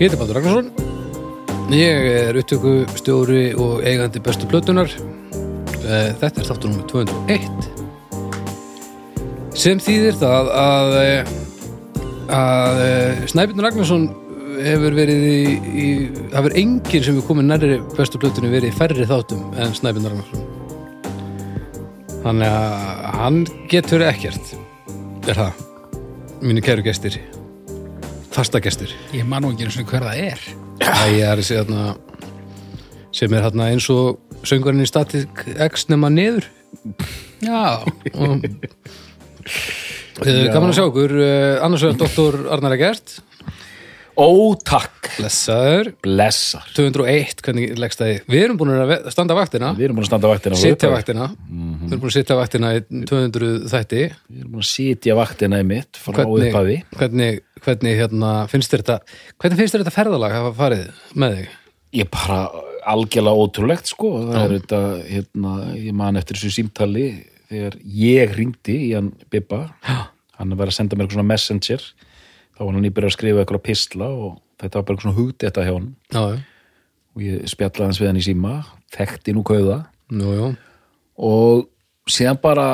Ég heiti Baldur Ragnarsson. Ég er upptöku stjóri og eigandi bestu plötunar. Eh, Þetta er þáttur nummer 201. Sem þýðir það að, eh, að eh, Snæbjörn Ragnarsson hefur verið í, í það verið enginn sem er komið nærri bestu plötunni verið í færri þáttum en Snæbjörn Ragnarsson. Þannig að hann getur ekkert er það, mínu kæru gestir fasta gestir Ég man nú ekki eins og hver það er. Það er þessi þarna sem er þarna eins og söngurinn í Static X nema niður. Já, og uh, gaman að sjá okkur uh, annars vegar doktor Arnar Egert. Ó, takk, blessaður, blessar. 201 hvernig leggst það í, við erum búin að standa vaktina. Við erum búin að standa vaktina frá sitja upphafi. vaktina. Við erum búin að sitja vaktina í 200 þætti. Við erum búin að sitja vaktina í mitt frá hvernig, upphafi. hvernig, hvernig hérna, finnst þér þetta hvernig finnst þér þetta ferðalag hafa farið með þig? Ég bara algjörlega ótrúlegt sko. Það er þetta, hérna, ég man eftir þessu símtali þegar ég ringdi í hann Bibba. Hann var að senda mér eitthvað svona messenger. Þá var hann nýbyrjað að skrifa eitthvað pistla og þetta var bara eitthvað svona hugdi þetta hjá hann. Já, og ég spjallaði hans við hann í síma þekkti nú kauða. Nú, og síðan bara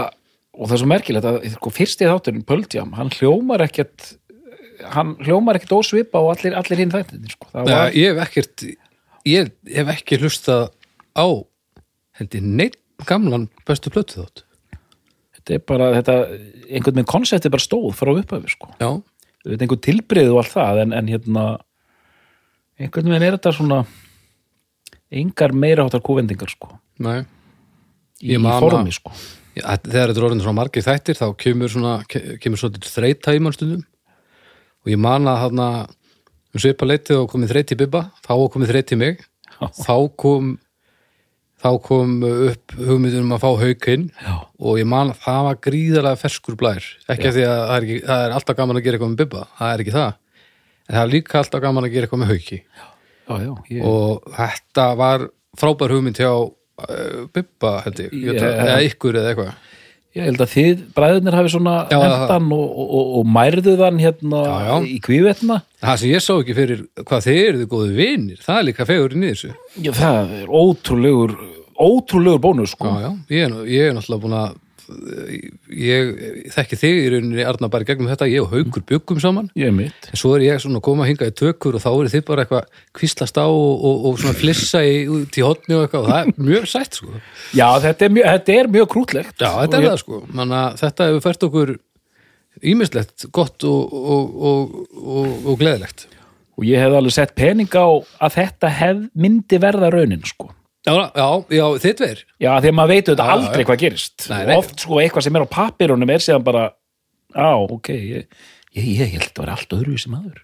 og það er svo merkilegt að sko, fyrsti þátturinn Pöldjam, hann hljómar ekkert hann hljómar ekkert ósvipa og allir, allir hinn þættin sko. var, ég hef ekkert ég hef ekki hlustað á held ég neitt gamlan bestu plötu þátt þetta er bara þetta, einhvern veginn konsepti bara stóð frá upphafi sko. er einhvern tilbreyð og allt það en, en hérna einhvern veginn er þetta svona engar meira áttar kúvendingar sko. í, í formi sko. Já, þegar þetta er orðin svona margir þættir þá kemur svona, ke- kemur svona þreita í mannstundum og ég man að hann um svipa leitið og komið þreyt í bibba þá komið þreyt í mig. Þá kom þá kom upp hugmyndunum að fá haukinn og ég man að það var gríðarlega ferskur blær. Ekki að því að það er, ekki, það er alltaf gaman að gera eitthvað með bibba það er ekki það. En það er líka alltaf gaman að gera eitthvað með hauki. Já, já, ég, og þetta var frábær hugmynd hjá uh, bibba held ég, Já. eða ykkur eða eitthvað ég held að þið bræðurnir hafi svona Já, hendan og, og, og, og mærðuð hann hérna Já, já. í kvívetna Það sem ég sá ekki fyrir hvað þið eruðu góðu vinir, það er líka fegurinn í þessu. Já, það er ótrúlegur ótrúlegur bónus sko. Já, já, ég er, ég er náttúrulega búin að ég þekki þig í rauninni Arna bara í gegnum þetta, ég og Haukur byggum saman ég er mitt en svo er ég svona að koma að hinga í tökur og þá eru þið bara eitthvað kvíslast á og, og, og svona flissa í, út í hotni og eitthvað og það er mjög sætt sko. Já, þetta er mjög, þetta er mjög krútlegt Já, þetta er það sko, Manna, þetta hefur fært okkur ímislegt gott og, og, og, og, og gleðilegt. og ég hef alveg sett pening á að þetta hef, myndi verða raunin sko. Já, já, þið tveir. Já, því að maður veit auðvitað Já, aldrei hvað gerist. Nei, nei. oft sko eitthvað sem er á pappirunum er síðan bara á, ok ég, ég, ég held að vera allt öðru sem aður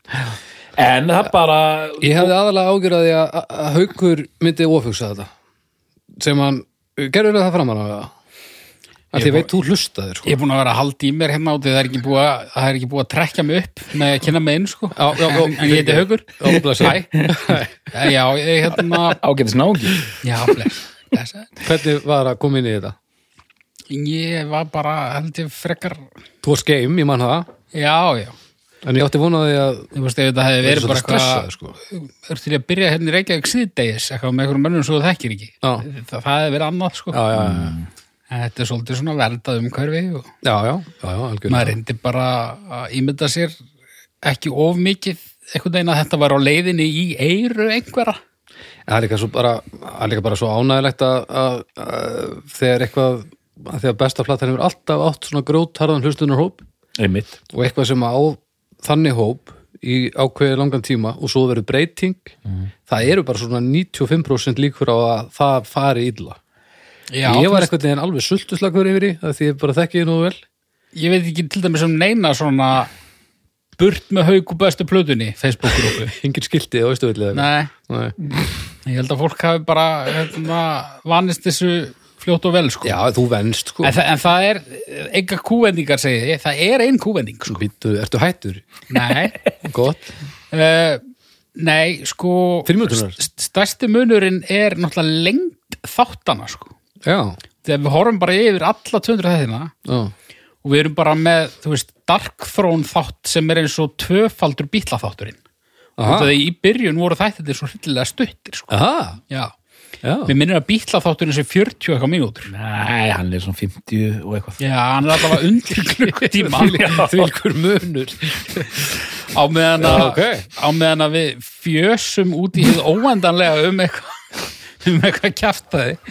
en það bara Ég hefði aðalega ágjörði að, að- að haukur myndi ofugsa þetta. Sem hann, gerður það framan á það að því ég veit þú hlustaðir sko. ég er búin að vera að halda í mér hérna og það er ekki búið að, það er ekki búið að trekja mig upp með að kynna mig inn sko. Já, já, en, en ég heiti blessa. Hæ. Já, ég hérna ágætis nági Já, bless, bless Hvernig var að koma inn í þetta? Ég var bara, held ég frekar Þú var skeim, ég man það. Já, já. En ég átti vonaði að Þú veist, ef þetta hefði verið bara eitthvað sko. Þú ert til að byrja hérna í Reykjavík síðdegis eitthvað með einhverjum mönnum svo þekkir ekki Þetta er svolítið svona verndað umhverfi og já, já, já, já algjörlega. maður reyndi bara að ímynda sér ekki of mikið einhvern veginn að þetta var á leiðinni í eiru einhverja Það er líka svo bara, það er líka bara svo ánægilegt að, að, að þegar eitthvað að þegar besta platan hefur alltaf átt svona grótharðan hlustunarhóp einmitt. og eitthvað sem á þannig hóp í ákveði langan tíma og svo verður breyting það eru bara svona 95% líkur á að það fari illa Já, ég var eitthvað neginn alveg sultuslagur yfir í það því ég bara þekki ég nú vel ég veit ekki til dæmis um neina svona burt með haug og bestu plötunni Facebook-grúpu Engin skilti á Ístuvillið Nei, Nei. ég held að fólk hafi bara hérna, vanist þessu fljótt og vel sko. Já, þú venst sko en, þa en það er enga kúvendingar segið þið, það er ein kúvending sko. Býttu, ertu hættur? Nei, uh, nei, sko stærsti munurinn er náttúrulega lengt þáttana sko. Já, þegar við horfum bara yfir alla 200 þættina já, og við erum bara með, þú veist, Dark Throne þátt sem er eins og tvöfaldur bítla þátturinn Aha. Þegar í byrjun voru þættir svo hryllilega stuttir sko. aha, Já, já. Við minnum að bítla þátturinn sem 40 og eitthvað mínútur. Nei, hann er svona 50 og eitthvað. Já, hann er allavega undir klukkutíma. Þvílkur munur á meðan að, Já, ok. á meðan að við fjösum út í hið óendanlega um eitthvað um eitthvað kjaftaði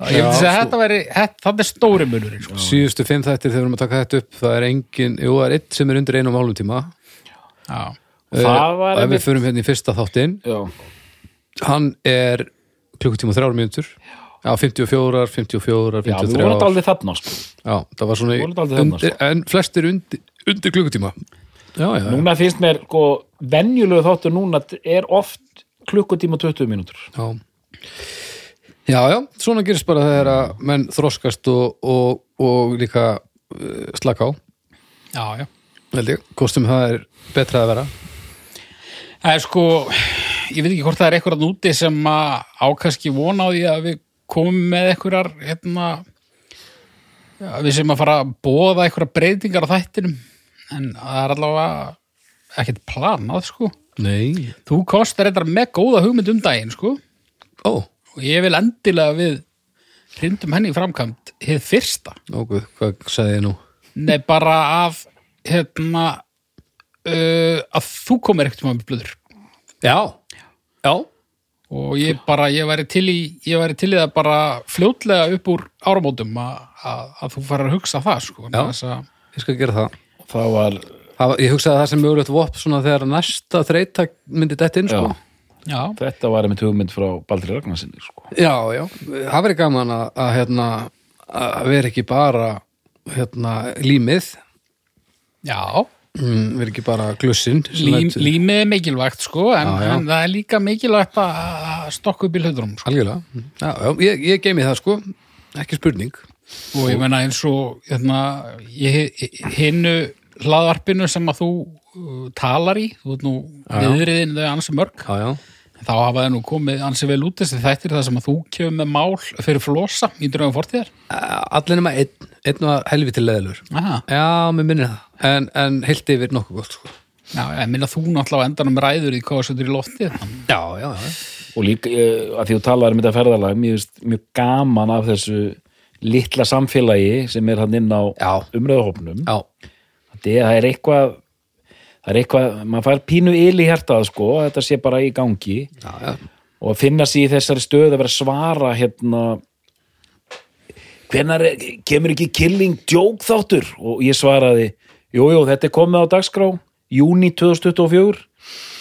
Ég myndi segja að þetta væri þetta er stóri munurinn sko. Síðustu fimm þættir þegar við erum að taka þetta upp það er engin, jú, það er eitt sem er undir einum hálfum tíma Já, Það var Eh, Ef við förum hérna í fyrsta þáttinn. Já, hann er klukkutíma og þrjár mínútur. Já, 54, 54, já við 53 vorum aldrei þarna sko. Já, það var svona aldrei þarna, undir, en flestir undir, undir klukkutíma. Já, já, já. Núna finnst mér, sko, venjulegu þáttur núna er oft klukkutíma og 20 mínútur. Já. Já, já, svona gerist bara þegar að menn þroskast og, og, og líka uh, slaka á. Já, já. Held ég, kostum það er betra að vera. Það er sko, ég veit ekki hvort það er eitthvað núti sem að ákast vona á því að við komum með einhverjar hérna við sem að fara að bóða einhverjar breytingar á þættinum. En það er allavega ekkert planað sko. Nei. Þú kostar þetta með góða hugmynd um daginn sko. Ó, og ég vil endilega við hrindum henni í framkvæmt hið fyrsta. Óguð, hvað sagði ég nú? Nei, bara að hérna uh, að þú komir ekkert að blöður. Já, já. Og ég bara, ég væri til í ég væri til í það bara fljótlega upp úr áramótum að, að, að þú farir að hugsa það sko Já. Þess að, Ég skal gera það, það var Ég hugsaði að það sem mögulegt vopp svona þegar næsta þreita myndi dett inn sko. já, þetta var einmitt hugmynd frá Baldri Ragnarsinni sko. já, já, það verið gaman að, að hérna að vera ekki bara hérna límið já mm, vera ekki bara glussin Lím, límið er mikilvægt sko en, Já, já. en það er líka mikilvægt að stokka upp í hluturum sko. Algjörlega, já, já, ég, ég geymi það sko ekki spurning og ég meina eins og hérna, ég, hinnu hlaðvarpinu sem að þú uh, talar í, þú veit nú viðriðin þau ansi mörg. Já, já, þá hafa það nú komið ansi vel út þessi þættir það sem að þú kemur með mál fyrir flosa í drögum fortíðar. Allir nema einn. Einn var helviti leðilur Aha. Já, mér minnir það. En, en heilt yfir nokkuð gott sko. Já, ég minna þú náttúrulega á endanum ræður í hvað setur í loftið Já, já, já. Og líka, að því þú talaður um þetta ferðalag mér finnst mjög gaman af þessu litla samfélagi sem er hann inn á Já. umröðahopnum Já, það er, það er eitthvað það er eitthvað, maður fær pínu yl í hjartað sko, þetta sé bara í gangi. Já, já. Og að finna sér í þessari stöð að vera svara hérna hvenær er- kemur ekki killing joke þáttur? Og ég svaraði jú, jú, þetta er komið á dagskrá júni 2024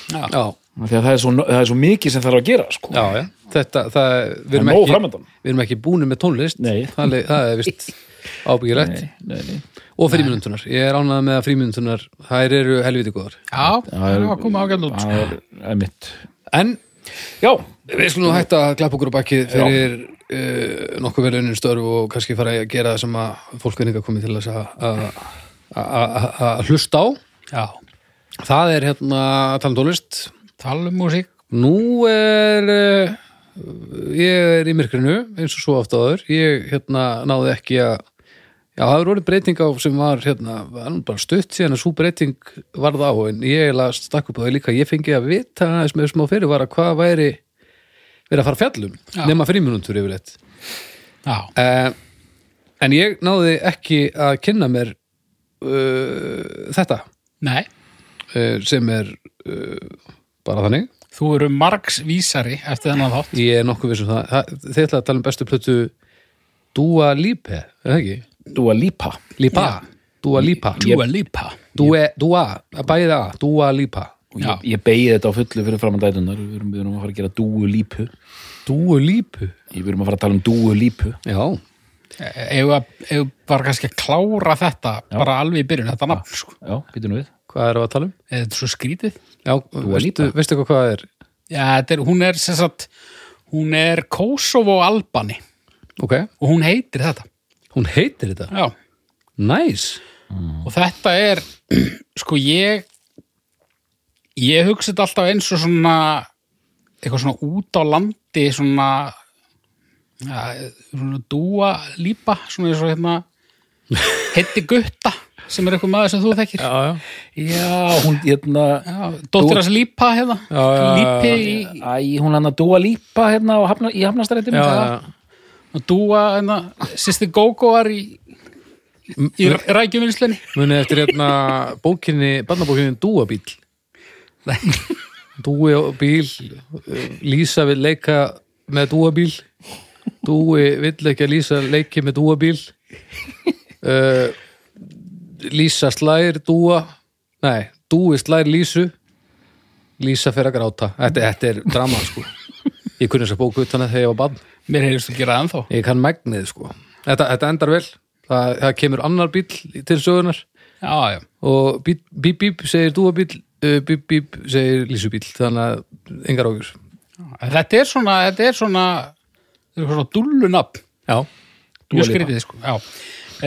Já, Af því að það er, svo, það er svo mikið sem þarf að gera sko. já, já. Þetta, það, við það er erum ekki Við erum ekki búinu með tónlist. Nei. Það er, það er vist ábyggilegt nei, nei. Og frímyndunar, ég er ánægð með að frímyndunar þær eru helviti góðar. Já, það var komið ágætt út það er, er mitt En já, við skulum nú hægt að klappa okkur á bakið fyrir uh, nokkuð vel unninn störf og kannski fara að gera það sem að fólk er líka komið til þess að- að að- að að hlusta á. Já, Það er hérna að tala um tónlist tala um músík Nú er uh, ég er í myrkrinu eins og svo oft áður. Ég hérna náði ekki að já það er orðið breyting á sem var hérna, bara stutt síðan að svo breyting varð á en ég las stakk upp á það líka ég fengi að vita aðeins með smá fyrir var að hvað væri verið að fara fjallum Já. nema fríminútur yfirleitt Já, uh, en ég náði ekki að kynna mér uh, þetta nei, uh, sem er uh, bara þannig þú eru margs vísari eftir þennan þátt Ég er nokkuð vissum það. það. Þið ætlaði að tala um bestu plötu Dua Lipa, er það ekki? Dua Lipa. Lipa, Já. Dua Lipa. Dua Lipa. Dua, Dua, bæðið að, Dua Lipa. Og Já. ég, ég beigi þetta á fullu fyrir framan dætunar við erum, við erum að fara að gera Dua Lipu. Dua Lipu? Við erum að fara að tala um Dua Lipu. Já, Egu egu bara kannski að klára þetta bara alveg í byrjun, þetta nafn sko. Já, býtum við. Hvað erum við að tala um? Eða Þetta er svo skrítið. Já, veistu, veistu hvað hvað það er? Já, þetta er, hún er sem sagt hún er Kosovo Albani Ok, og hún heitir þetta hún heitir þetta? Já, Nice. Og þetta er sko ég ég hugsa þetta alltaf eins og svona eitthvað svona út á landi svona ja, svona dúa lípa svona eins og hérna heiti gutta sem er eitthvað maður sem þú þekkir. Já, já. Já, hún, hérna, Já, dóttir hans lípa hérna. Já, já, já, lípi í, æ, hún hann að dúa lípa hérna hafna, í hafnastrættum. Já, já, og dúa hérna, sýsti Gógóar í, í rækjuvinnslinni Munið eftir hérna bókinni, barnabókinni Dúabíl Dúi og bíl Lísa vil leika með Dúabíl. Dúi vill ekki að Lísa leiki með Dúabíl. Uh, Lísa slær Dúa. Nei, Dúi slær Lísu. Lísa fer að gráta. Þetta, þetta er drama sko. Ég kunni þess að bóku utan að þegar ég var barn mér heyrðist að gera það ennþá. Ég kann megnið sko. Þetta, þetta endar vel. Það, það kemur annar bíl til sögunar já, já, og bíp bíp, bíp segir dúabíl bíp bíp segir lísubíl þannig að engar ágjur þetta er svona þetta er svona, þetta er svona dúllunafn. Já, mjög skrítið sko já.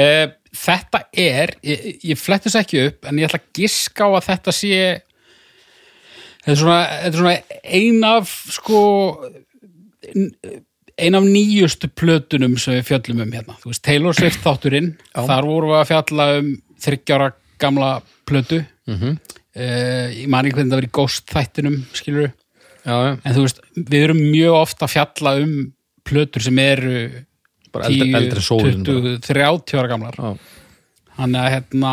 Eh, þetta er ég, ég flettis ekki upp en ég ætla að giska á að þetta sé þetta er svona, þetta er svona ein af sko ein af nýjustu plötunum sem við fjöllum um hérna, þú veist, Taylor Swift þátturinn, Já. þar vorum við að fjalla um þryggjára gamla plötu. Mm Mhm. ég man ekki hvernig það var í Ghost þættinum skilur já, en þú veist, við erum mjög ofta að fjalla um plötur sem eru bara eldri, 10, eldri sólin 20, 30 ára gamlar. Þannig að hérna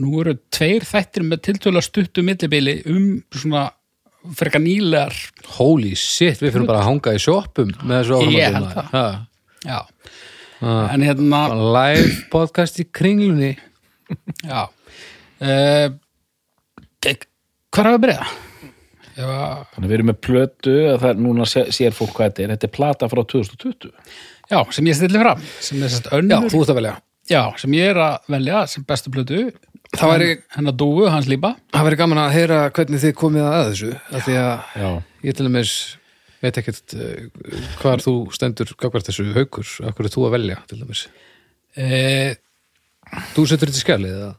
nú eru tveir þættir með tiltölu stuttu millibili um svona frekar nýlegar Holy shit, við fyrir bara að hanga í sjoppum með þessu áframhaldi, Ég held það. Ha. já, Ha. en hérna Live podcast í kringlunni já uh, hvað er að byrja? Já, Þannig að við erum með plötu að það er núna sé- sér fólk hvað þetta er. Þetta er plata frá 2020. já, sem ég stilli fram sem já, sem ég er að velja sem bestu plötu Það væri- hennar dúu, hans lípa Það verður gaman að heyra hvernig þið komið að þessu af því að Já. ég til dæmis veit ekkert uh, hvar þú stendur gagvart þessu haukur, af hverju þú að velja til dæmis. uh, Þú setur þetta í skjalið eða?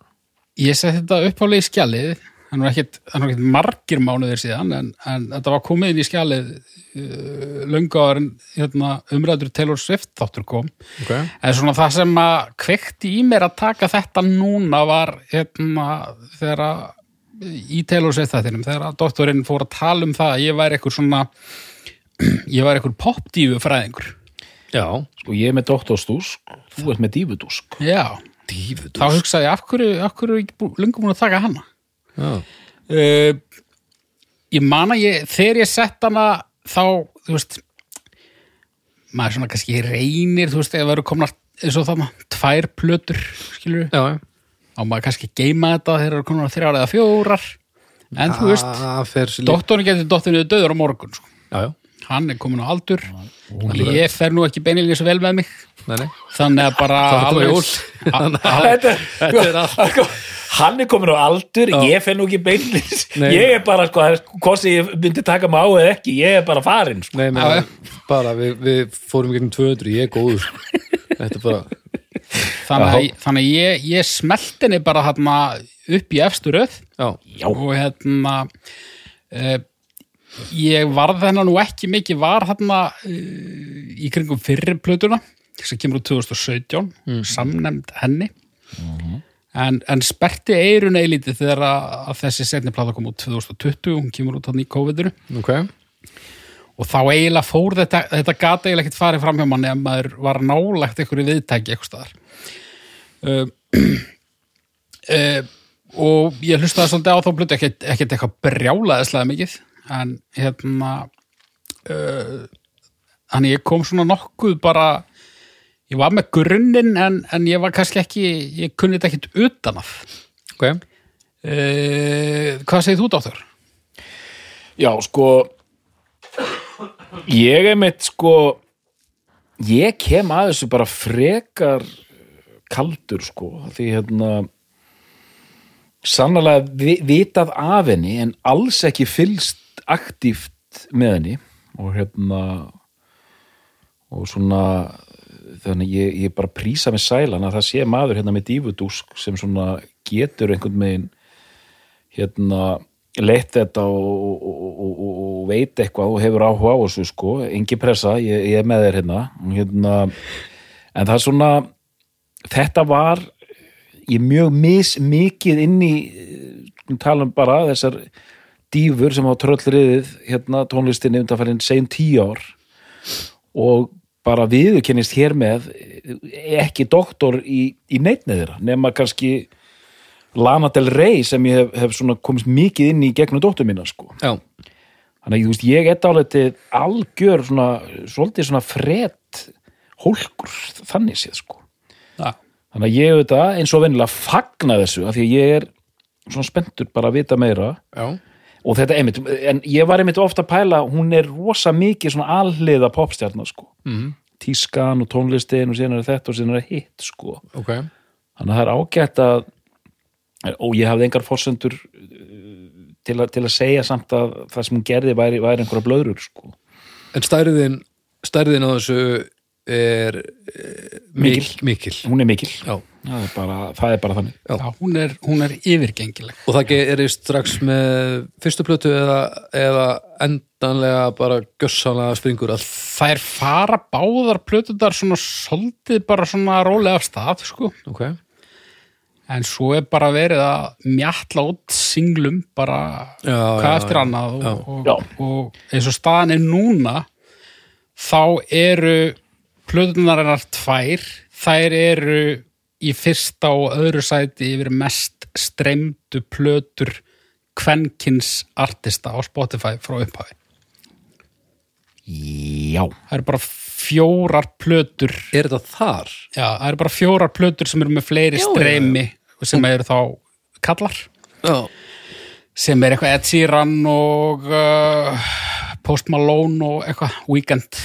ég seti þetta upp á leið skjalið hann var ekkit, hann var ekkit margir mánuðir síðan en, en þetta var komið inn í skjalið uh, löngu áður en hérna, umræður Taylor Swift þáttur kom Ok. en svona það sem að kvekti í mér að taka þetta núna var hérna þegar að í Taylor Swift þættinum þegar að doktorinn fór að tala um það að ég væri eitthvað svona ég væri eitthvað popdífu fræðingur Já. Sko ég er með doktorstúsk, þú ert með dífudúsk. já, Dífudús. þá hugsaði ég af hverju, af hverju er löngu búin að taka hana. Uh, ég man að ég þegar ég sett hana þá, þú veist maður svona kannski reynir, þú veist, ef það eru komnar eins og þarna, tvær plötur skilur, Já, á maður kannski geima þetta þegar eru komnar þrjár eða fjórar en þú veist, Það doktorinn getur dottinuð döður á morgun sko. Já, já. Hann er komin á aldur þannig ég fer nú ekki beinilíð svo vel með mig Nei, nei. þannig að bara alveg- er allt. hann er komin á aldur, ég fenn nú ekki beinlis. Nei. Ég er bara, sko, hvort sem ég myndi taka mig á eða ekki, ég er bara farin, sko. Nei, Já, menn, bara við, við fórum gegnum 200, ég er góður. Þetta er bara, þannig að, þannig að ég, ég smelt henni bara hérna upp í efstu röð já, Já, og hérna uh, ég varð hennar nú ekki mikið var hérna í kringum fyrri plötuna sem kemur úr 2017 samnemnd henni. En, en sperti eirun eilítið þegar að, þessi setni plata kom út 2020, hún kemur út hann í COVID-inu. Ok. og þá eiginlega fór þetta, þetta gata eiginlega ekkert farið fram hjá manni ef maður var nálagt einhverju viðtæki eitthvað staðar. Uh, uh, og ég hlustaði svolítið á þá blötu ekkert eitthvað brjálaðislega mikið en hérna uh, þannig ég kom svona nokkuð bara ég var með grunninn en, en ég var kannski ekki ég kunni þetta ekkert utan að Ok. uh, hvað segir þú, dóttur? já, sko, ég er mitt, sko, ég kem að þessu bara frekar kaldur sko því hérna sannlega vi, vitað af henni en alls ekki fylst aktíft með henni og hérna og svona þannig ég, ég bara prísa með sælan að það sé maður hérna með dífudúsk sem svona getur einhvern megin hérna leitt þetta og, og, og, og veit eitthvað og hefur áhuga á þessu sko, engi pressa, ég, ég er með þér hérna, hérna en það er svona þetta var ég mjög mis mikið inn í tala um bara þessar dýfur sem á tröllriðið hérna tónlistinni undanfærin sein tíu ár og bara viðurkennist hér með ekki doktor í, í neitnið þeirra nema kannski Lana Del Rey sem ég hef, hef komist mikið inn í gegnum dóttur mína sko. Já, Þannig að veist, ég er dálítið algjör svona, svolítið svona fred hólkur þannig séð sko. Já. Þannig að ég auðvitað eins og vennilega fagna þessu af því að ég er svona spenntur bara að vita meira já, og þetta einmitt, en ég var einmitt ofta að pæla, hún er rosa mikið svona alliða popstjarnar sko. Mhm. Tískan og tónlistin og síðan er þetta og síðan er hitt sko. ok Þannig að það er ágætt að og ég hafði engar forsendur uh, til, til að segja samt að það sem hún gerði væri, væri einhverja blöðrur sko. En stærðin, stærðin á þessu er eh, Mikil. mik- mikil. hún er mikil Já. það er bara, það er bara þannig Já. Hún er, hún er yfirgengileg. Og það gerist strax með fyrstu plötu eða, eða endanlega bara gjössanlega springur allt. Þær fara báðar plötundar svona svolítið bara svona rólega af stað, sko. Ok. En svo er bara verið að mjatla út singlum bara Já, hvað já, eftir annað Já. og, Já. og, og eins og staðan er núna þá eru plötunarinnar tvær þær eru í fyrsta og öðru sæti yfir mest streymdu plötur kvenkins artista á Spotify frá upphafi. já, Það eru bara fjórar plötur Er þetta þar? já, það eru bara fjórar plötur sem eru með fleiri Já, já, já. streymi sem eru þá kallar Já. sem er eitthvað Ed Sheeran og uh, Post Malone og eitthvað Weekend,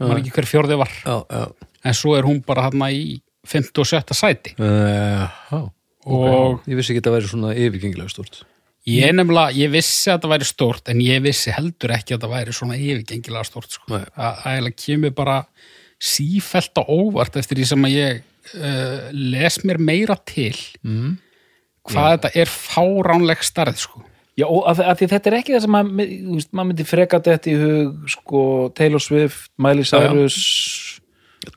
maður ekki hver fjórði var Já, já. en svo er hún bara hérna í 5. og 7. sæti Uh, já. og Ég vissi ekki að það væri svona yfirgengilega stort. ég nefnilega, ég vissi að það væri stórt en ég vissi heldur ekki að það væri svona yfirgengilega stórt sko. Það kemur bara sífælt á óvart eftir því sem að ég uh, les mér meira til Mm. hvað þetta er fáránleg starð sko. Já og að, að því þetta er ekki það sem maður, veist, maður myndi freka þetta í hug sko, Taylor Swift, Miley Cyrus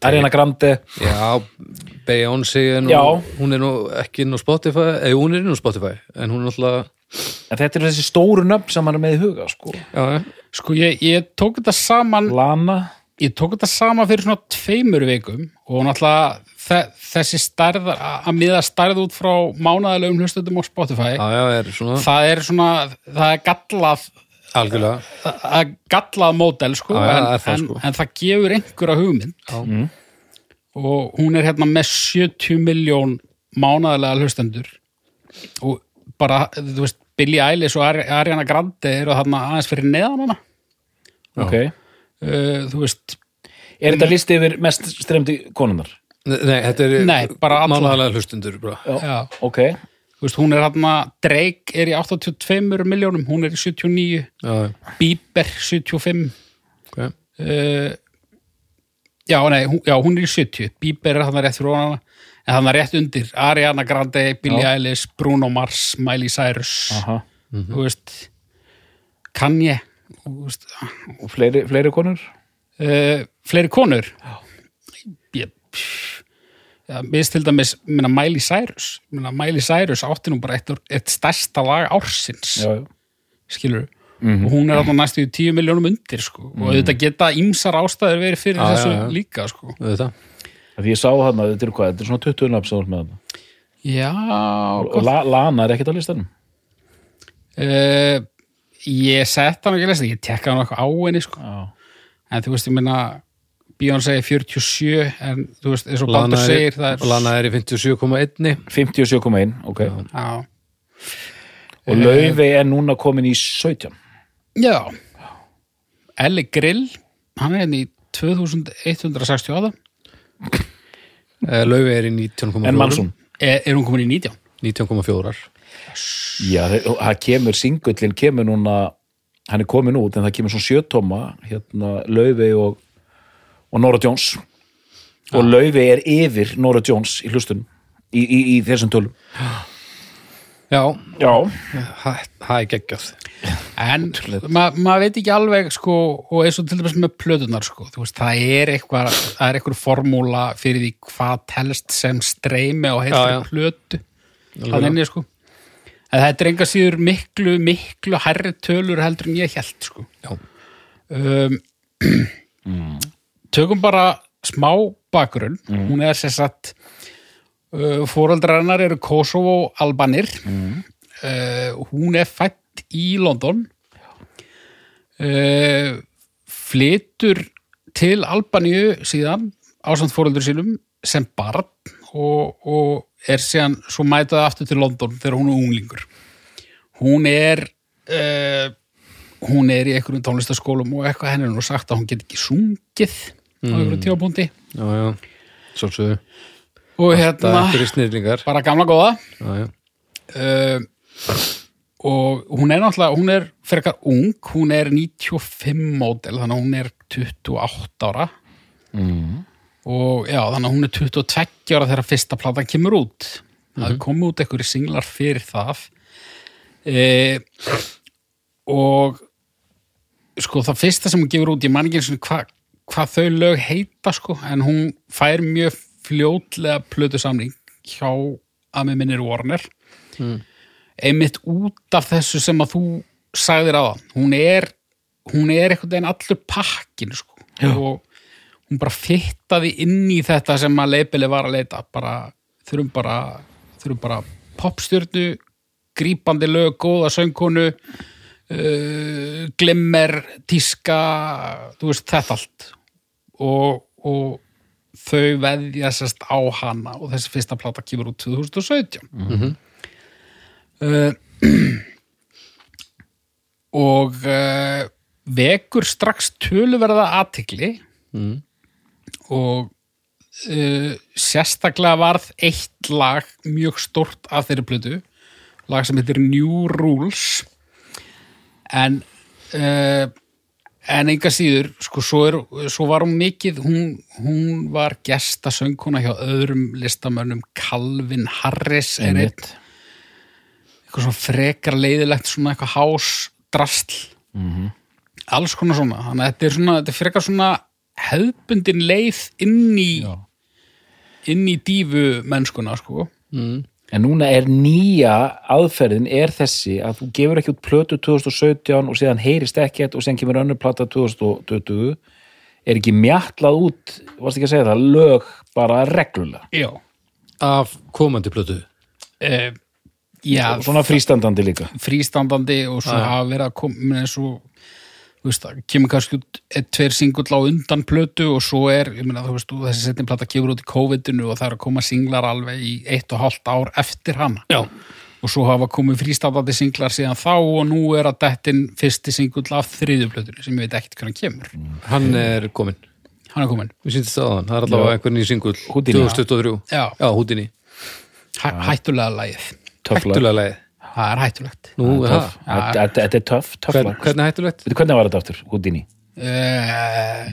Ariana Grande Já, Beyoncé er nú, Já. hún er nú ekki inn á Spotify, eða hún er inn á Spotify, en hún er alltaf, en þetta er þessi stóru nöfn sem maður er með í huga sko. já, já. sko ég, ég tók þetta saman Lana ég tók þetta sama fyrir svona tveimur vikum og náttúrulega þessi stærð að miða stærð út frá mánaðalegum hlustundum á Spotify Já, já, er svona það er svona, það er gallað algjörlega. það er gallað módel sko, Já, já, en, það en, sko. en það gefur einhverja hugmynd Já. og hún er hérna með 70 miljón mánaðalega hlustendur og bara, þú veist, Billie Eilish og Ari- Ariana Grande eru þarna aðeins fyrir neðan hana ok uh, þú veist, Er þetta listi yfir mest stremdi konunar? Nei, þetta er Nei, bara alla. mánaðalega hlustundur, bara. já Ok, Þú veist, hún er hérna, Drake er í 82 miljónum, hún er í 79 Já, já, Bieber 75 ok. uh, já, nei, hún, já, hún er í 70 Bieber er þarna rétt fyrir hana. En þarna rétt undir, Ariana Grande Billie Eilish, Bruno Mars, Miley Cyrus. Aha. Þú veist Kanye þú veist, Og fleiri, fleiri konur? uh, fleiri konur? Ég Já, mér finnst til dæmis, minna Miley Cyrus minna Miley Cyrus átti nú bara eitt, eitt stærsta lag ársins Já, já skilur og hún er alltaf næstu í 10 miljónum undir sko. og þetta geta ýmsar ástæður verið fyrir Já, þessu já. líka sko. Þetta. Því ég sá þarna, þetta er hvað, þetta er svona 20 nafn sem þú ert með þarna. já, Og La, Lana er ekkert á listanum. uh, ég sett hann ekki að lesa ég tekka hann eitthvað á henni sko. Já. en þú veist, ég minna Beyoncé er 47 en þú veist, eins og Baldur segir það er Lana er í 57,1 57,1, ok. já, Og Laufey er núna komin í 17. já. Elli Grill hann er hérna í 2168 Eh, Laufi er í 19,4 En Mansson er, er hún komin í 19 19,4 Já, það kemur, singullin kemur núna hann er komin út en það kemur svona sjötóma hérna Laufey og, og Nora Jones. Og Laufey er yfir Nora Jones í hlustun í, í, í þessum tölum. Já, Já, það það er geggjað. En ma maður veit ekki alveg sko, og eins og til dæmis með plötunar sko, þú veist, það er eitthvað er eitthvað formúla fyrir því hvað telst sem streymi já. heilri plötu það inni sko. En þetta er enga síður miklu, miklu hærri tölur heldur en ég held sko. Já, um, tökum bara smá bakgrunn. Hún er sér satt uh, fóreldrar hennar eru Kosovo albanir. Uh, hún er fætt í London. Uh, flytur til Albaníu síðan ásamt fóreldur sínum sem barn og, og er síðan svo mætað aftur til London þegar hún er unglingur. Hún er uh, hún er í einhverjum tónlistaskólum og eitthvað henni er nú sagt að hún get ekki sungið á einhverjum tímapunkti. Já, já. Svolsögðu og hérna bara gamla góða. Já, já. Uh, og hún er náttúrulega hún er frekar ung, hún er 95 módel, þannig að hún er 28 ára. Mm. og já, þannig að hún er 22 ára þegar fyrsta platan kemur út. Það er komið út einhverju singlar fyrir það. E, og sko það fyrsta sem hún gefur út ég man ekki eins og hvað hva þau lög heita sko, en hún fær mjög fljótlega plötu samling hjá að með minnir Warner. Einmitt út af þessu sem að þú sagðir það hún er, hún er einhvern veginn allur pakkin sko. og hún bara fittaði inn í þetta sem að leipili var að leita bara, þurfum bara þurfum bara popstjörnu grípandi lög, góða söngkonu uh, glimmer tíska, þú veist þetta allt og, og þau veðja sérst á hana og þessi fyrsta plata kemur út 2017 mm og uh, vekur strax töluverða athygli Mm. og uh, sérstaklega varð eitt lag mjög stort af þeirri plötu lag sem heitir New Rules. En uh, en enga síður sko, svo, er, svo var hún mikið hún, hún var gesta söngkona hjá öðrum listamönnum Calvin Harris er einn. Einmitt. eitthvað svona frekar leiðilegt svona eitthvað hásdrasl alls konar svona. Þannig að þetta er svona, þetta er frekar svona hefðbundin leið inn í Já. inn í dífu mennskuna sko En núna er nýja aðferðin er þessi að þú gefur ekki út plötu 2017 og síðan heyrist ekkert og síðan kemur önnur plata 2020 er ekki mjallað út, varst ekki að segja það, lög bara reglulega. já, Af komandi plötu uh, já Svona frístandandi líka. frístandandi og svo að koma eins og veist, það kemur kannski út eitt, tveir singull á undan plötu og svo er, ég meina, þú veist, þessi setjum plata kemur út í COVID-inu og það er að koma singlar alveg í eitt og hálft ár eftir hana. Já, og svo hafa komið frístandandi singlar síðan þá og nú er að dettin fyrsti singull af þriðju plötunni sem ég veit ekkert hvernig kemur. Hann er kominn. Hann er komin, Við sýndist það á hann, það er allavega Já. einhver nýr singull. Houdini. 2023 já, Já, Húdini, hæ, hættulega lag. hættulega leið það er hættulegt Nú, það, Þetta er töff, hvernig hættulegt? Hvernig var þetta aftur, Houdini? uh,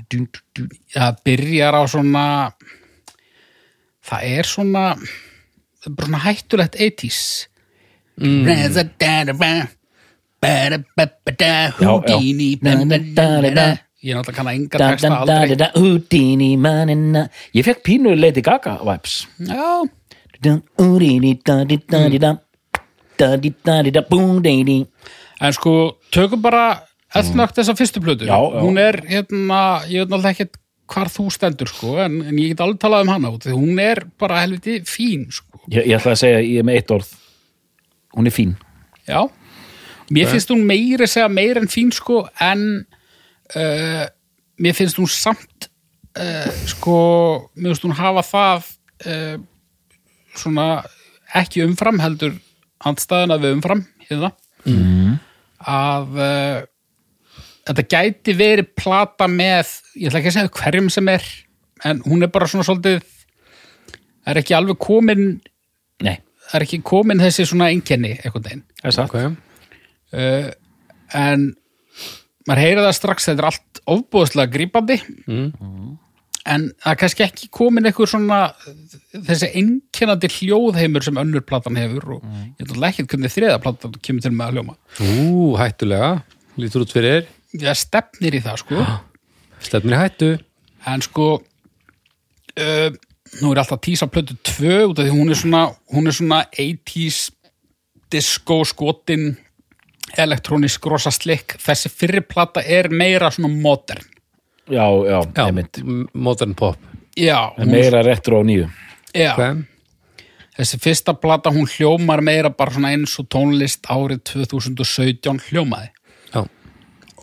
það byrjar á svona það er svona það er bara svona hættulegt 80s mm. Houdini ég er náttúrulega kann að enga texta aldrei Houdini, manina. Ég fekk pínu Lady Gaga vibes. já, Houdini, da, di, da, di, da. En sko tökum bara allnögt þessa fyrstu plötu Já, já. hún er hérna, ég veit náttúrulega ekkert hvar þú stendur sko, en, en ég get alveg talað um hana út, því hún er bara helviti fín sko Ég, ég ætla að segja, ég er með eitt orð. Hún er fín. Já, mér finnst hún meiri segja meir en fín sko en uh, mér finnst hún samt uh, sko, mér finnst hún hafa það uh, svona ekki umfram heldur andstæðuna við umfram hérna mm. að uh, þetta gæti verið plata með, ég ætla ekki að segja hverjum sem er, en hún er bara svona svolítið er ekki alveg komin Nei, er ekki komin þessi svona einkenni eitthvað einn það er satt. Ok, uh, en maður heyrir það strax þetta er allt ofbúðslega grípandi. Mm. En það er kannski ekki komin eitthvað svona þessi einkennandi hljóðheimur sem önnur platan hefur og ég ætla ekki hvernig þriða platan kemur til með að hljóma. Ú, hættulega. Lítur út fyrir, ég stefnir í það sko. Stefnir í hættu. En sko uh, nú er alltaf tísa plötu 2 út af því hún er svona hún er svona 80s disco skotin elektrónisk rosa slikk þessi fyrri plata er meira svona modern Já, já, já, einmitt. modern pop. Já, En meira retro á nýju. Já. Ok, þessi fyrsta plata hún hljómar meira bara svona eins og tónlist árið 2017 hljómaði. Já,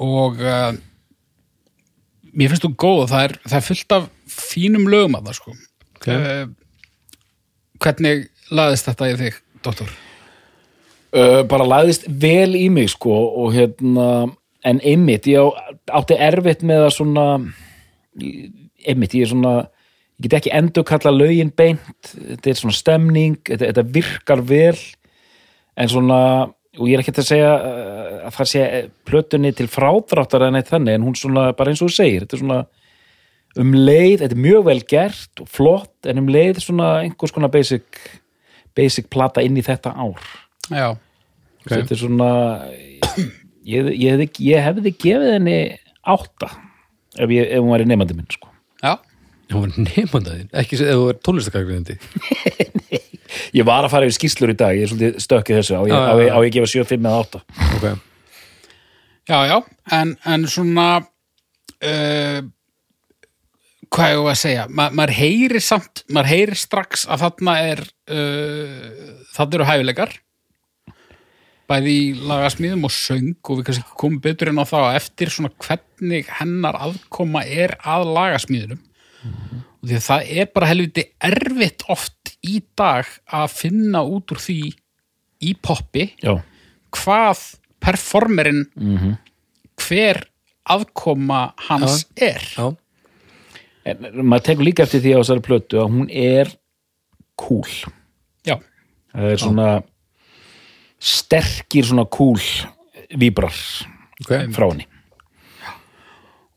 og uh, mér finnst þú góð það er, það er fullt af fínum lögum að það sko. Ok. Uh, hvernig laðist þetta í þig, doktor? uh, bara lagðist vel í mig sko og hérna en einmitt, ég átti erfitt með að svona einmitt, ég er svona ég get ekki endur kalla lögin beint þetta er svona stemning, þetta, þetta virkar vel en svona og ég er ekki að segja að það sé plötunni til frádráttar en eitt þannig en hún svona, bara eins og þú segir þetta er svona um leið, þetta er mjög vel gert og flott en um leið svona einhvers konar basic basic plata inn í þetta ár. Já, þetta er svona ég, ég, hefði, ég hefði gefið henni átta ef, ég, ef hún væri nefandi minn sko. já, hún var nefndaðinn, ekki sem ef þú er tónlistakakriðandi ég var að fara yfir skýslur í dag ég er svolítið stökkið þessu. Á ég, Já, já, á ég, já. á ég að gefa 7, 5 eða 8 ok, já, já en, en svona uh, hvað ég að segja? Ma, maður heyrir samt, maður heyrir strax að þarna er uh, þarna eru hæfileikar bæði í lagasmíðum og söng og við kannski komum betur inn á það að eftir svona hvernig hennar aðkoma er að lagasmíðunum. Og því að það er bara helviti erfitt oft í dag að finna út úr því í poppi já, hvað performerinn hver aðkoma hans er. Já, en maður tekur líka eftir því á þessari plötu að hún er cool. Já, það er svona sterkir svona cool víbrar ok. frá henni.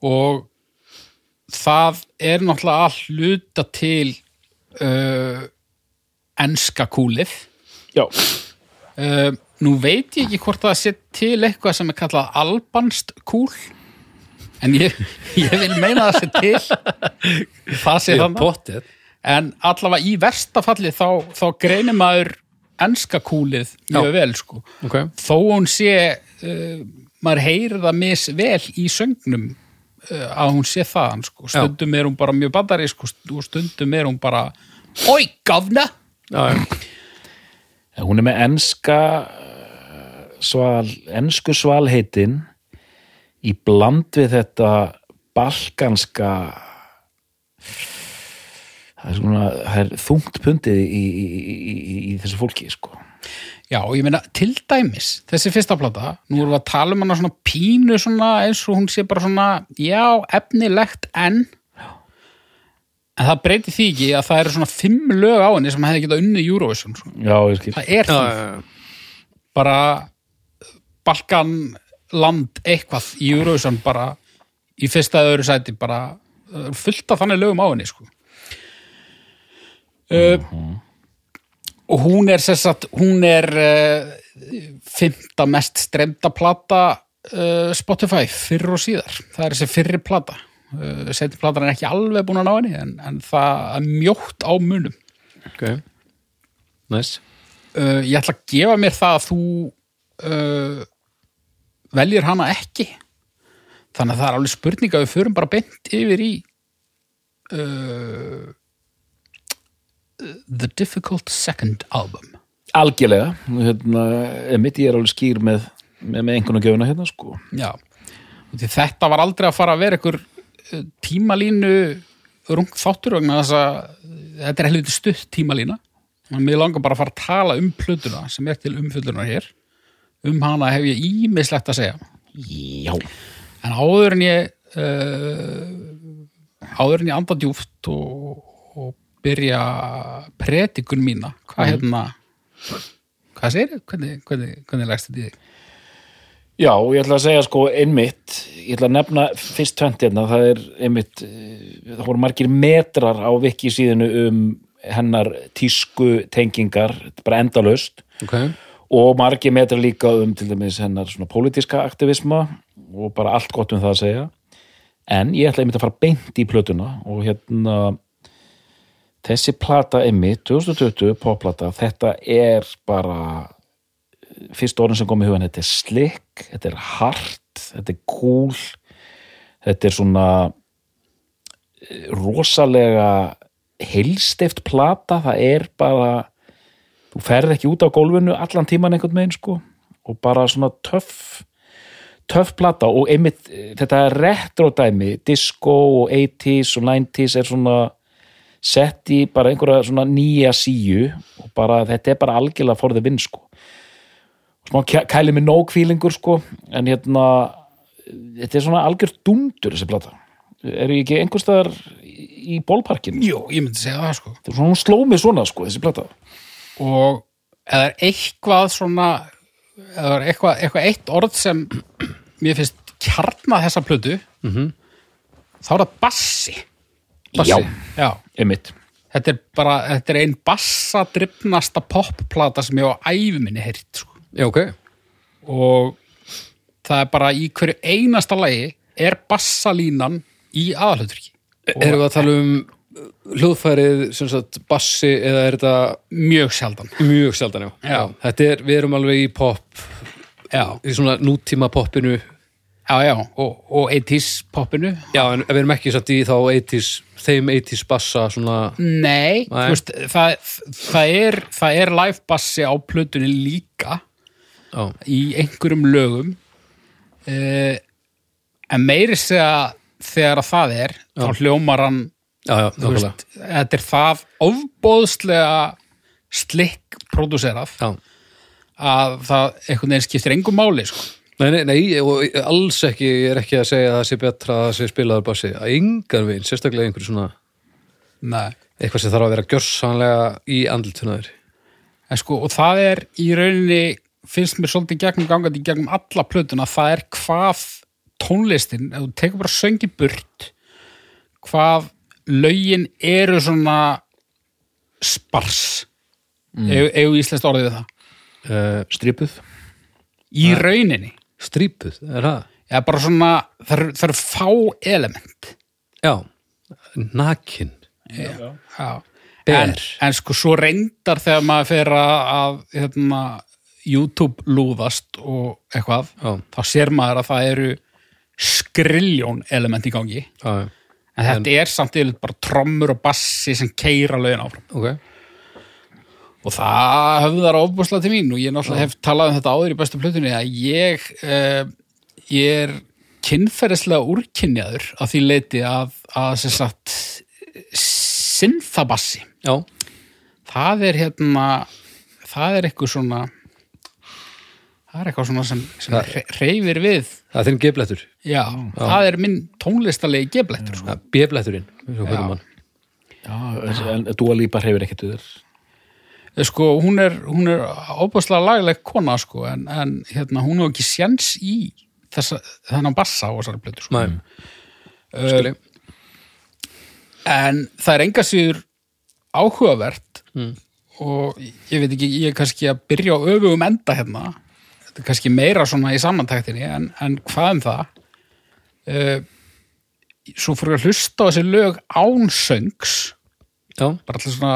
Og það er náttúrulega að hluta til uh, enska kúlið. Já, uh, nú veit ég ekki hvort það sé til eitthvað sem er kallað albanst kúl en ég, ég vil meina það sé til. Það sé þannig en allavega í versta falli þá, þá greinir maður enska kúlið mjög Já. vel sko. Ok, þó hún sé uh, maður heyrir það mis vel í söngnum uh, að hún sé þaðan sko. stundum er hún bara mjög bandari sko, og stundum er hún bara oi, gafna! Já, já, hún er með enska uh, sval, ensku svalheitin í bland við þetta balkanska það er, svona, það er þungt pundið í, í, í, í, í þessu fólki sko. já, og ég meina, til dæmis þessi fyrsta plata, nú erum við að tala um hana svona pínu svona eins og hún sé bara svona, já, efnilegt en en það breyti því ekki að það eru svona fimm lög á henni sem hefði getað unnið Eurovision sko. já, ég skil það er já. bara Balkanland eitthvað í Eurovision bara í fyrsta öðru sæti bara uh, fullt af þannig lögum á henni sko. Uh, og hún er að hún er uh, fymta mest stremda plata uh, Spotify fyrr og síðar. Það er þessi fyrri plata. Uh, seti platan er ekki alveg búin að ná henni en, en það er mjótt á munum. Ok. Nice, uh, ég ætla að gefa mér það að þú uh, veljir hana ekki. Þannig að það er alveg spurning að við förum bara beint yfir í uh, The Difficult Second Album. Algjörlega, hérna, emitt ég er alveg skýr með, með, með einhvern gjöfuna hérna sko. Já, og því þetta var aldrei að fara að vera ykkur uh, tímalínu rung þáttur vegna þess að þetta er helviti stutt tímalína. Og mér langar bara að fara að tala um plötuna sem er til umfyllunar hér. Um hana hef ég ímislegt að segja. Já, en áður en ég uh, áður en ég anda djúft og, og byrja predikun mína. Hvað hérna hvað segir hvernig, hvernig, hvernig legst þetta í þig? Já, ég ætla að segja sko einmitt, ég ætla að nefna fyrst tvent hérna, það er einmitt eh, það voru margir metrar á viki síðinu um hennar tísku tengingar, bara endalaust. Ok, og margir metrar líka um til dæmis hennar svona pólitíska aktivisma og bara allt gott um það að segja. En ég ætla einmitt að fara beint í plötuna og hérna þessi plata einmitt, 2020 popplata, þetta er bara fyrst orðin sem kom í hugan, þetta er slick þetta er hard, þetta er cool þetta er svona eh, rosalega heilstift plata, það er bara þú ferð ekki út á gólfinu allan tíman einhvern veginn sko og bara svona töff töff plata. Og einmitt eh, þetta retro dæmi, disco og 80s og 90s er svona sett í bara einhverja svona nýja síu og bara þetta er bara algjörlega for the win sko. Smá kæ- kæli með nóg kvílingur sko en hérna þetta er svona algjör dundur þessi plata. Eru ég ekki einhverstaðar í í bólparkinu Jú, ég myndi segja það sko. Þetta er svona hún sló mig svona sko þessi plata. Og eða er eitthvað svona eða er eitthvað, eitthvað eitt orð sem mér finnst kjarna þessa plötu -hmm. þá er það bassi Bassi. Já, já, einmitt þetta er bara þetta er ein bassadrifnasta popplata sem ég á æfi minni heyrt sko. já, ok og það er bara í hverju einasta lagi er bassalínan í aðalhuturki Erum við að tala um hljóðfærið, sem sagt, bassi eða er þetta mjög sjaldan mjög sjaldan, já. Já. Þetta er, við erum alveg í pop, já, í svona nútíma poppinu. Já, já, og, og 80s poppinu Já, en við erum ekki satt í þá 80s, þeim 80s bassa svona, Nei, Nei. þú Veist, það, það, er, það er live bassi á plötunni líka já, í einhverjum lögum uh, en meiri segja þegar að það er þá hljómar hann já, já, veist, þetta er það ofbóðslega slikk pródúserað Já. að það einhvern veginn skiptir engum máli sko. Nei, nei, nei, og alls ekki, ég er ekki að segja að það sé betra að það sé spilaður bassi, að yngan veginn, sérstaklega einhverju svona, Nei. eitthvað sem þarf að vera gjörsanlega í andlutunaður. En sko, og það er í rauninni finnst mér svolítið gegnum gangandi gegnum alla plötuna, það er hvað tónlistin, ef þú tekur bara söngi burt hvað lögin eru svona spars mm. ef, ef íslenskt orðið það Uh, Stripuð í rauninni, strípuð, er það? já bara svona það eru, fá element Já, nakin. já. Ber. En, en sko svo reyndar þegar maður fer að, hérna, YouTube lúðast og eitthvað, Já. þá sér maður að það eru skriljón element í gangi Já, já, en þetta er samt yfirleitt bara trommur og bassi sem keira lögin áfram ok. Og það höfðar ofbúslega til mín. Og ég náttúrulega hef talað um þetta áður í bestu plötunni að ég uh, ég er kynferðislega úrkynjaður að því leiti að, að sem sagt synthabassi Já, það er hérna það er eitthvað svona það er eitthvað svona sem, sem Það- reyfir við. Það er þinn geblettur. já, það er minn tónlistalegi geblettur sko. Hvernig mann. Já, en Dua Lipa hefur ekkert við þér sko, hún er, er óbúslega lagleg kona sko, en, en hérna, hún er ekki sjens í þessa, þennan bassa á þessari plötu sko. Nei, skilji. en það er enga síður áhugavert og ég veit ekki, ég er kannski að byrja á öfugum enda hérna. Þetta er kannski meira svona í samantæktinni en, en hvað um það? Uh, svo fyrir að hlusta á þessi lög án söngs Já, bara alltaf svona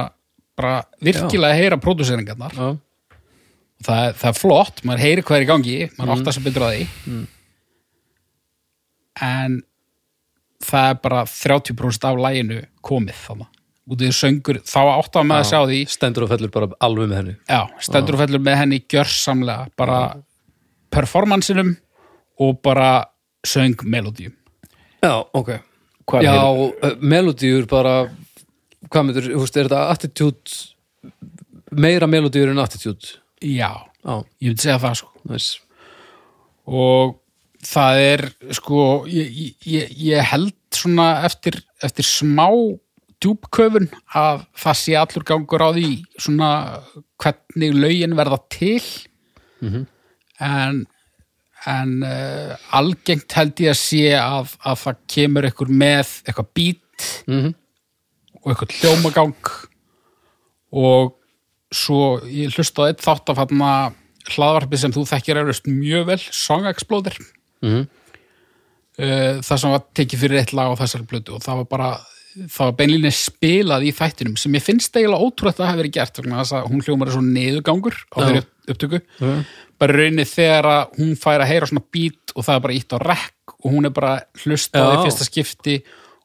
bara virkilega heyra pródúseringarnar. Já, það, það er flott, maður heyri hvað er í gangi maður áttar sem betur að því. En það er bara 30% af læginu komið þannig út í söngur, þá áttar maður að sjá því stendur og fellur bara alveg með henni. já, stendur og fellur með henni gjörsamlega bara performansinum og bara söng melodíum Já, ok. Hvað Já, er uh, melodíur bara, hvað myndir, þú veist, er þetta attitude, meira melodíur en attitude? já, Já, ég vil segja það sko næs. og það er sko ég, ég, ég held svona eftir, eftir smá djúpköfun að það sé allur gangur á því svona hvernig lögin verða til en en uh, algengt held ég að sé að, að það kemur ykkur með eitthvað bít Mhm. Og eitthvað hljómagang og svo ég hlusta á eitt þátt af hann hlaðvarpi sem þú þekkir eflust mjög vel, Song Exploder Mhm. uh, það sem var tekið fyrir eitt lag á þessari blötu og það var bara það var beinlinni spilað í þættinum sem ég finnst eiginlega ótrúlega að það hafi verið gert vegna þess að hún hljómar er svo neðugangur á Já. þeirri upptöku bara raunni þegar að hún fær að heyra svona beat og það er bara ítt á rekk og hún er bara hlustað í Já. fyrsta skipti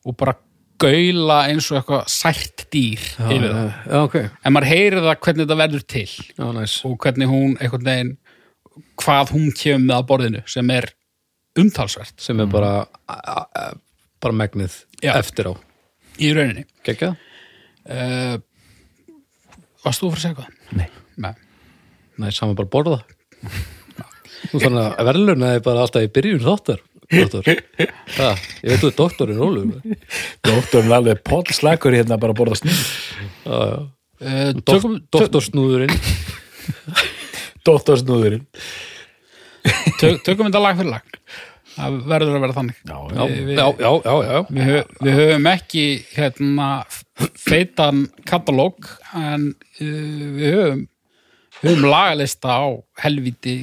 og bara gaula eins og eitthvað sært dýr yfir það Já, ok, en maður heyrir það hvernig þetta verður til. Já, næs og hvernig hún einhvern veginn hvað hún kemur með að borðinu sem er umtalsvert. Sem er bara a- a- bara megnið Já. eftir á. Í rauninni. Gekka? uh, Varst þú að fara að segja eitthvað? Nei. Nei. Nei, saman bara borða. Þú þannig að verðluna er bara alltaf í byrjun þáttar doktor. Ha, ég veit þú er doktorinn Ólfur Dóttorinn er alveg pollslagur hérna bara að borða snýð Uh, Dok Doktorsnúðurinn Dóttorsnúðurinn tök, tökum þetta lag fyrir lag. Það verður að vera þannig. Já, Já, Við- já, já, já, já. Við, hö- við höfum ekki hérna, feitan katalóg en uh, við höfum við höfum lagalista á helviti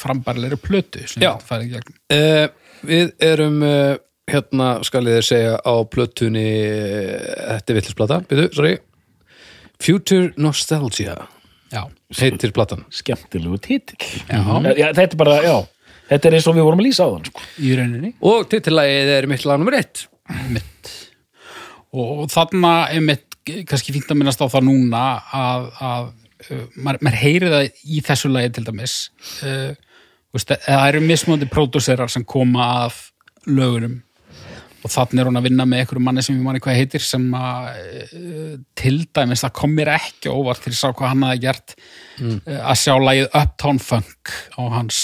frambærilegri plötu sem þetta færið í gegnum. Uh, við erum uh, hérna skal ég þér segja á plötunni þetta er villisplata, byrju, sorry. Future Nostalgia Já, heitir platan. Skemmtilegu titill. Já. já, Þetta er bara, já. Þetta er eins og við vorum að lýsa á þann sko. í rauninni. Og titillagið er mitt lag nummer eitt. Mitt og þarna er mitt kannski fínt að minnast á það núna að, að uh, maður, maður heyri það í þessu lagi til dæmis uh, veist, það eru mismöndi pródúserar sem koma af lögurum og þannig er hún að vinna með einhverju manni sem ég manni hvað heitir sem að uh, til dæmis það kom mér ekki óvart til að sá hvað hann hafi gert uh, að sjá lagið Uptown Funk á hans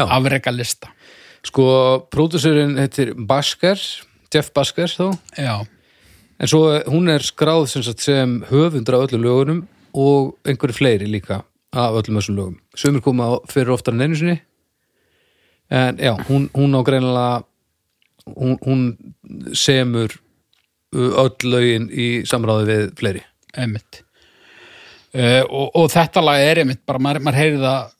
afrega lista sko, pródussurinn heitir Basker Jeff Basker þó Já, en svo eh, hún er skráð sem, sem höfundur af öllum lögunum og einhverju fleiri líka af öllum þessum lögum. Sömur koma fyrir oftar en einu sinni. En já, hún, hún á greinilega hún, hún semur öll lögin í samráði við fleiri. Einmitt. Uh, og, og þetta lag er einmitt bara, maður, maður heyri það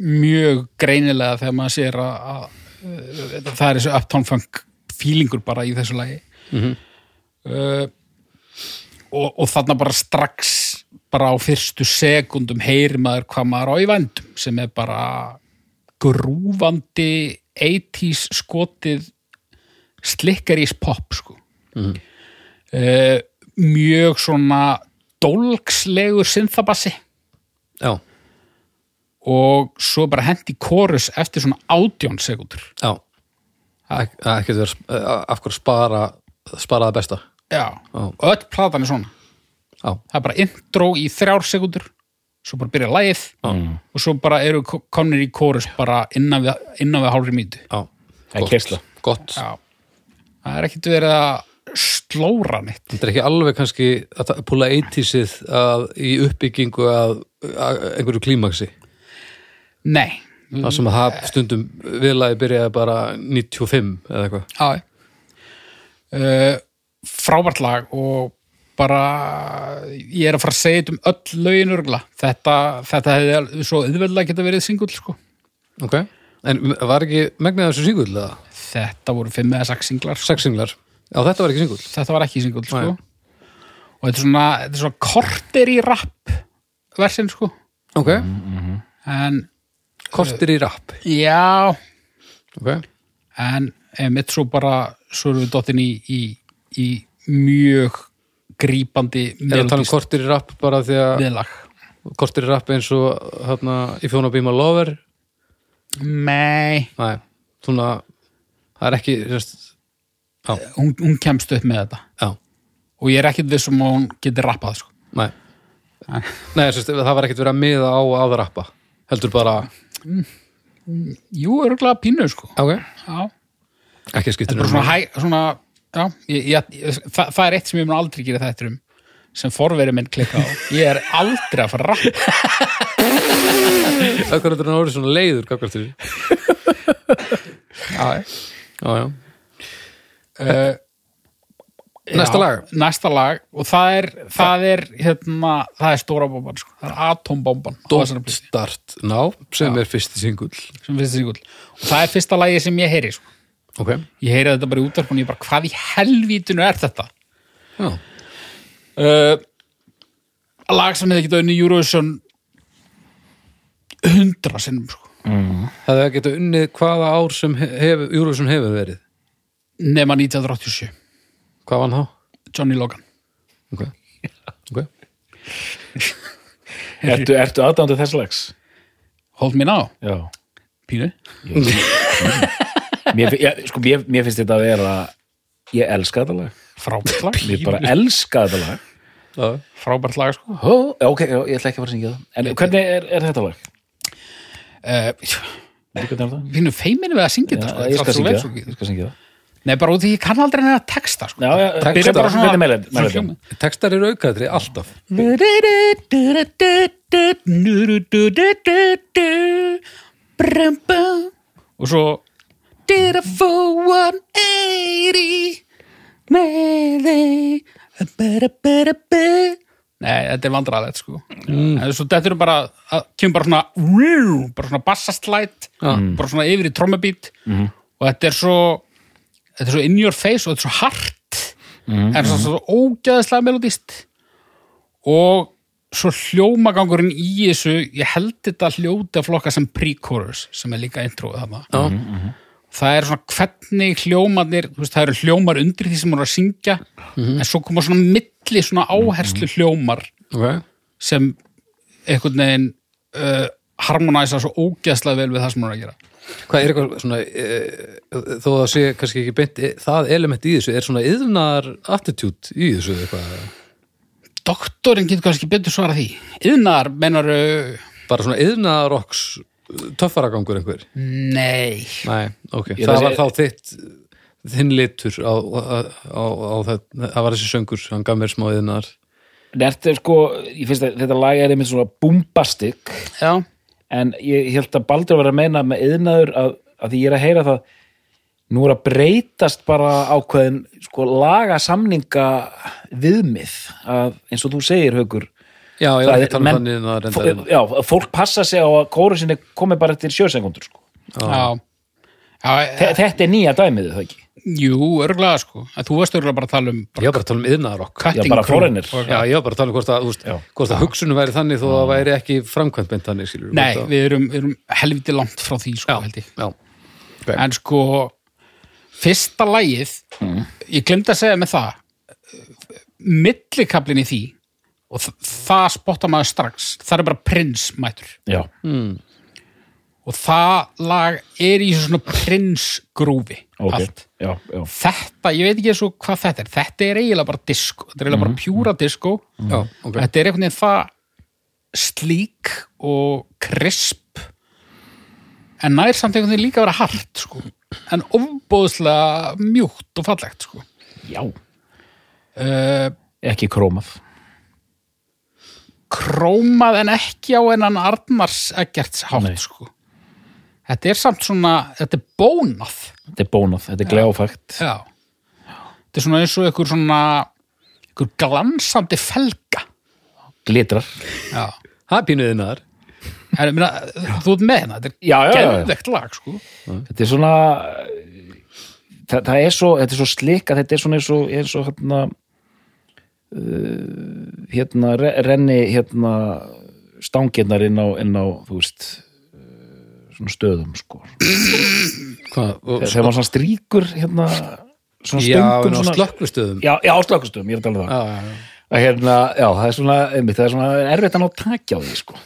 mjög greinilega þegar maður sér að, að uh, það er þessu uptown funk feelingur bara í þessu lagi. Mhm. uh, og, og þarna bara strax bara á fyrstu sekundum heyri maður hvað maður á í vendum sem er bara grúfandi 80s skotið slikkarís pop sko. Mhm. uh, mjög svona dólkslegur synthabassi já, og svo bara hendi kórus eftir svona átjón sekundur já. Vera af hverju spara spara það besta? Já, Já. öll platan er svona já, það er bara intro í þrjár sekundur svo bara byrja lagið já, og svo bara eru ko- komnir í kórus bara innan við, innan við hálfri mýtu já. Það er já, það er ekkit verið að slóra neitt. Þetta er ekki alveg kannski að púla 80sið að, í uppbyggingu að, að einhverju klímaksi nei, það sem að það stundum viðlagi byrjaði bara 95 eða eitthvað. Já. Uh, frábært lag og bara ég er að fara að segja um öll lögin örgla þetta, þetta hefði svo auðveldlega geta verið singull sko. Ok, en var ekki megnið af þessu singull eða? þetta voru fimm eða sex singlar sex singlar, já þetta var ekki singull. Þetta var ekki singull sko. Nei. og þetta er svona, þetta er svona korter í rap versin sko. Ok, en kortir í rap. Já, ok, en mitt svo bara svo erum við dottin í, í, í mjög grípandi er að tala um kortir í rap bara því að kortir í rap eins og hérna í fjóna bíma lover? Nei, næ, svona það er ekki, sérst, hún, hún kemst upp með þetta. Já, og ég er ekkit vissum að hún geti rappað sko. næ nei, sérst, það var ekkert verið að miða á að rappa heldur bara jú, örgulega pínu sko. Ok, já, ekki að skipta bara svona, hæ, svona já, ég, ég, það, það er eitt sem ég mun aldrei gera þetta um sem forveri minn klikka á. Ég er aldrei að fara Akkur er hann orðið svona leiður kakvart því já, Já, já. Uh, Næsta já, lag. næsta lag. Og það er, það er hérna, það er stóra bomban sko. það er atombomban Don't Start Now sem er fyrsti singull. Og það er fyrsta lagi sem ég heyri sko. Ok. Ég heyri þetta bara í útvarp og ég bara, hvað í helvítinu er þetta? Já, uh, lag sem hefði getað unni Eurovision hundra sinnum sko. það hefði getað unnið hvaða ár sem hef, Eurovision hefur verið? Nema 1987 Hvað var hann þá? Johnny Logan. Ok, ok. Ertu, ertu aðdándu þess lags? Hold me now, Já. pínu Mér, ég, sko, mér, mér finnst þetta að vera ég elska þetta lag. Frábært lag Ég bara elska þetta lag. Já, frábært lag sko. Hó, ok, já, ég ætla ekki að fara að syngja það. En hvernig er, er þetta lag? uh, það? pínu feiminu við að syngja þetta sko, ég skal syngja það. Ég skal syngja það. Nei, bara út því ég kann aldrei neina texta sko. Já, já, Byrja byrja bara bara svona-. Textar eru aukaðri alltaf. Og svo Did a full 180 Mayday Nei, þetta er vandræðilegt sko. Mm. svo þetta eru bara að- kemur bara svona wú, bara svona bassastlæt bara svona yfir í trommubít. Og þetta er svo þetta er svo in your face og þetta er svo hart. En svo, svo ógæðislega melodist og svo hljómagangurinn í þessu ég held þetta hljóti að flokka sem pre-chorus sem er líka introið þarna. Já, það er svona hvernig hljómarnir þú veist, það eru hljómar undir því sem hún er að syngja en svo koma svona milli svona áherslu hljómar ok. sem einhvern veginn uh, harmonæsa svo ógeðslega vel við það sem hún er að gera. Hvað er eitthvað svona e, þó að sé kannski ekki beint e, það element í þessu, er svona yðnar attitude í þessu eitthvað? Doktorinn getur kannski betur svara því. Yðnar menar uh, bara svona yðnarokks töffaragangur einhver? Nei. Nei, ok, Ég það var þá þitt þinn litur á, á, á, á það, það var þessi söngur hann gaf mér smá yðnar Þetta er sko, ég finnst að þetta lag er einmitt svona bombastic já, en ég held að Baldur var að meina með yðnaður að, að því ég er að heyra það nú er að breytast bara ákveðin sko laga samninga viðmið. Að eins og þú segir haukur Já, ég Það er- að um menn- þannig að reynda fó- já, fólk passa sig á að kóru sinni komi bara eftir sjösekundur sko. já, já. Þe- þetta er nýja dæmið það ekki? Jú, örglega sko. En þú varst örglega bara að tala um Ég var bara að tala um yðnarokk Já, bara og- Já, ég var bara að tala um hvort að, Já. hvort að hugsunum væri þannig þó að það væri ekki framkvæmt beint þannig, skilur nei, við erum, við erum helviti langt frá því sko, Já, held ég. já, en sko fyrsta lagið ég glemdi að segja með það millikablin í því og það spotta maður strax. Það er bara prins mætur Já, og það lag er í svona prins grúfi ok. Allt. Já, já. þetta, ég veit ekki svo hvað þetta er. Þetta er eiginlega bara disco. Þetta er eiginlega bara pjúra disco. Já, ok. Þetta er einhvern veginn það slík og krisp. En nær samt einhvern veginn líka að vera hart sko. en ofbóðslega mjúkt og fallegt sko. já. uh, ekki krómað krómað en ekki á enn Arnars Eggerts hátt sko. þetta er samt svona þetta er bónað. Þetta er bónað, þetta er gljáfægt Já. þetta er svona eins og einhver svona einhver glansandi felga. Glitrar. Já. Það er pínu yðnar En, ég meina, þú ert með hérna, þetta Já, já, er geðvegt lag sko. þetta er svona það, það er svo, þetta er svo slikka þetta er svona eins og, eins og hérna uh, hérna re- renni hérna stangirnar inn á, inn á þú veist uh, svona stöðum sko. Hvað, og, þegar maður svona stríkur hérna svona Já, stöngum en á svona, slökkvistöðum. Já, já, á slökkustöðum, ég er að tala um það. Já, já, að hérna, já, það er svona, einmitt, það er svona erfitt að ná takja á því, sko.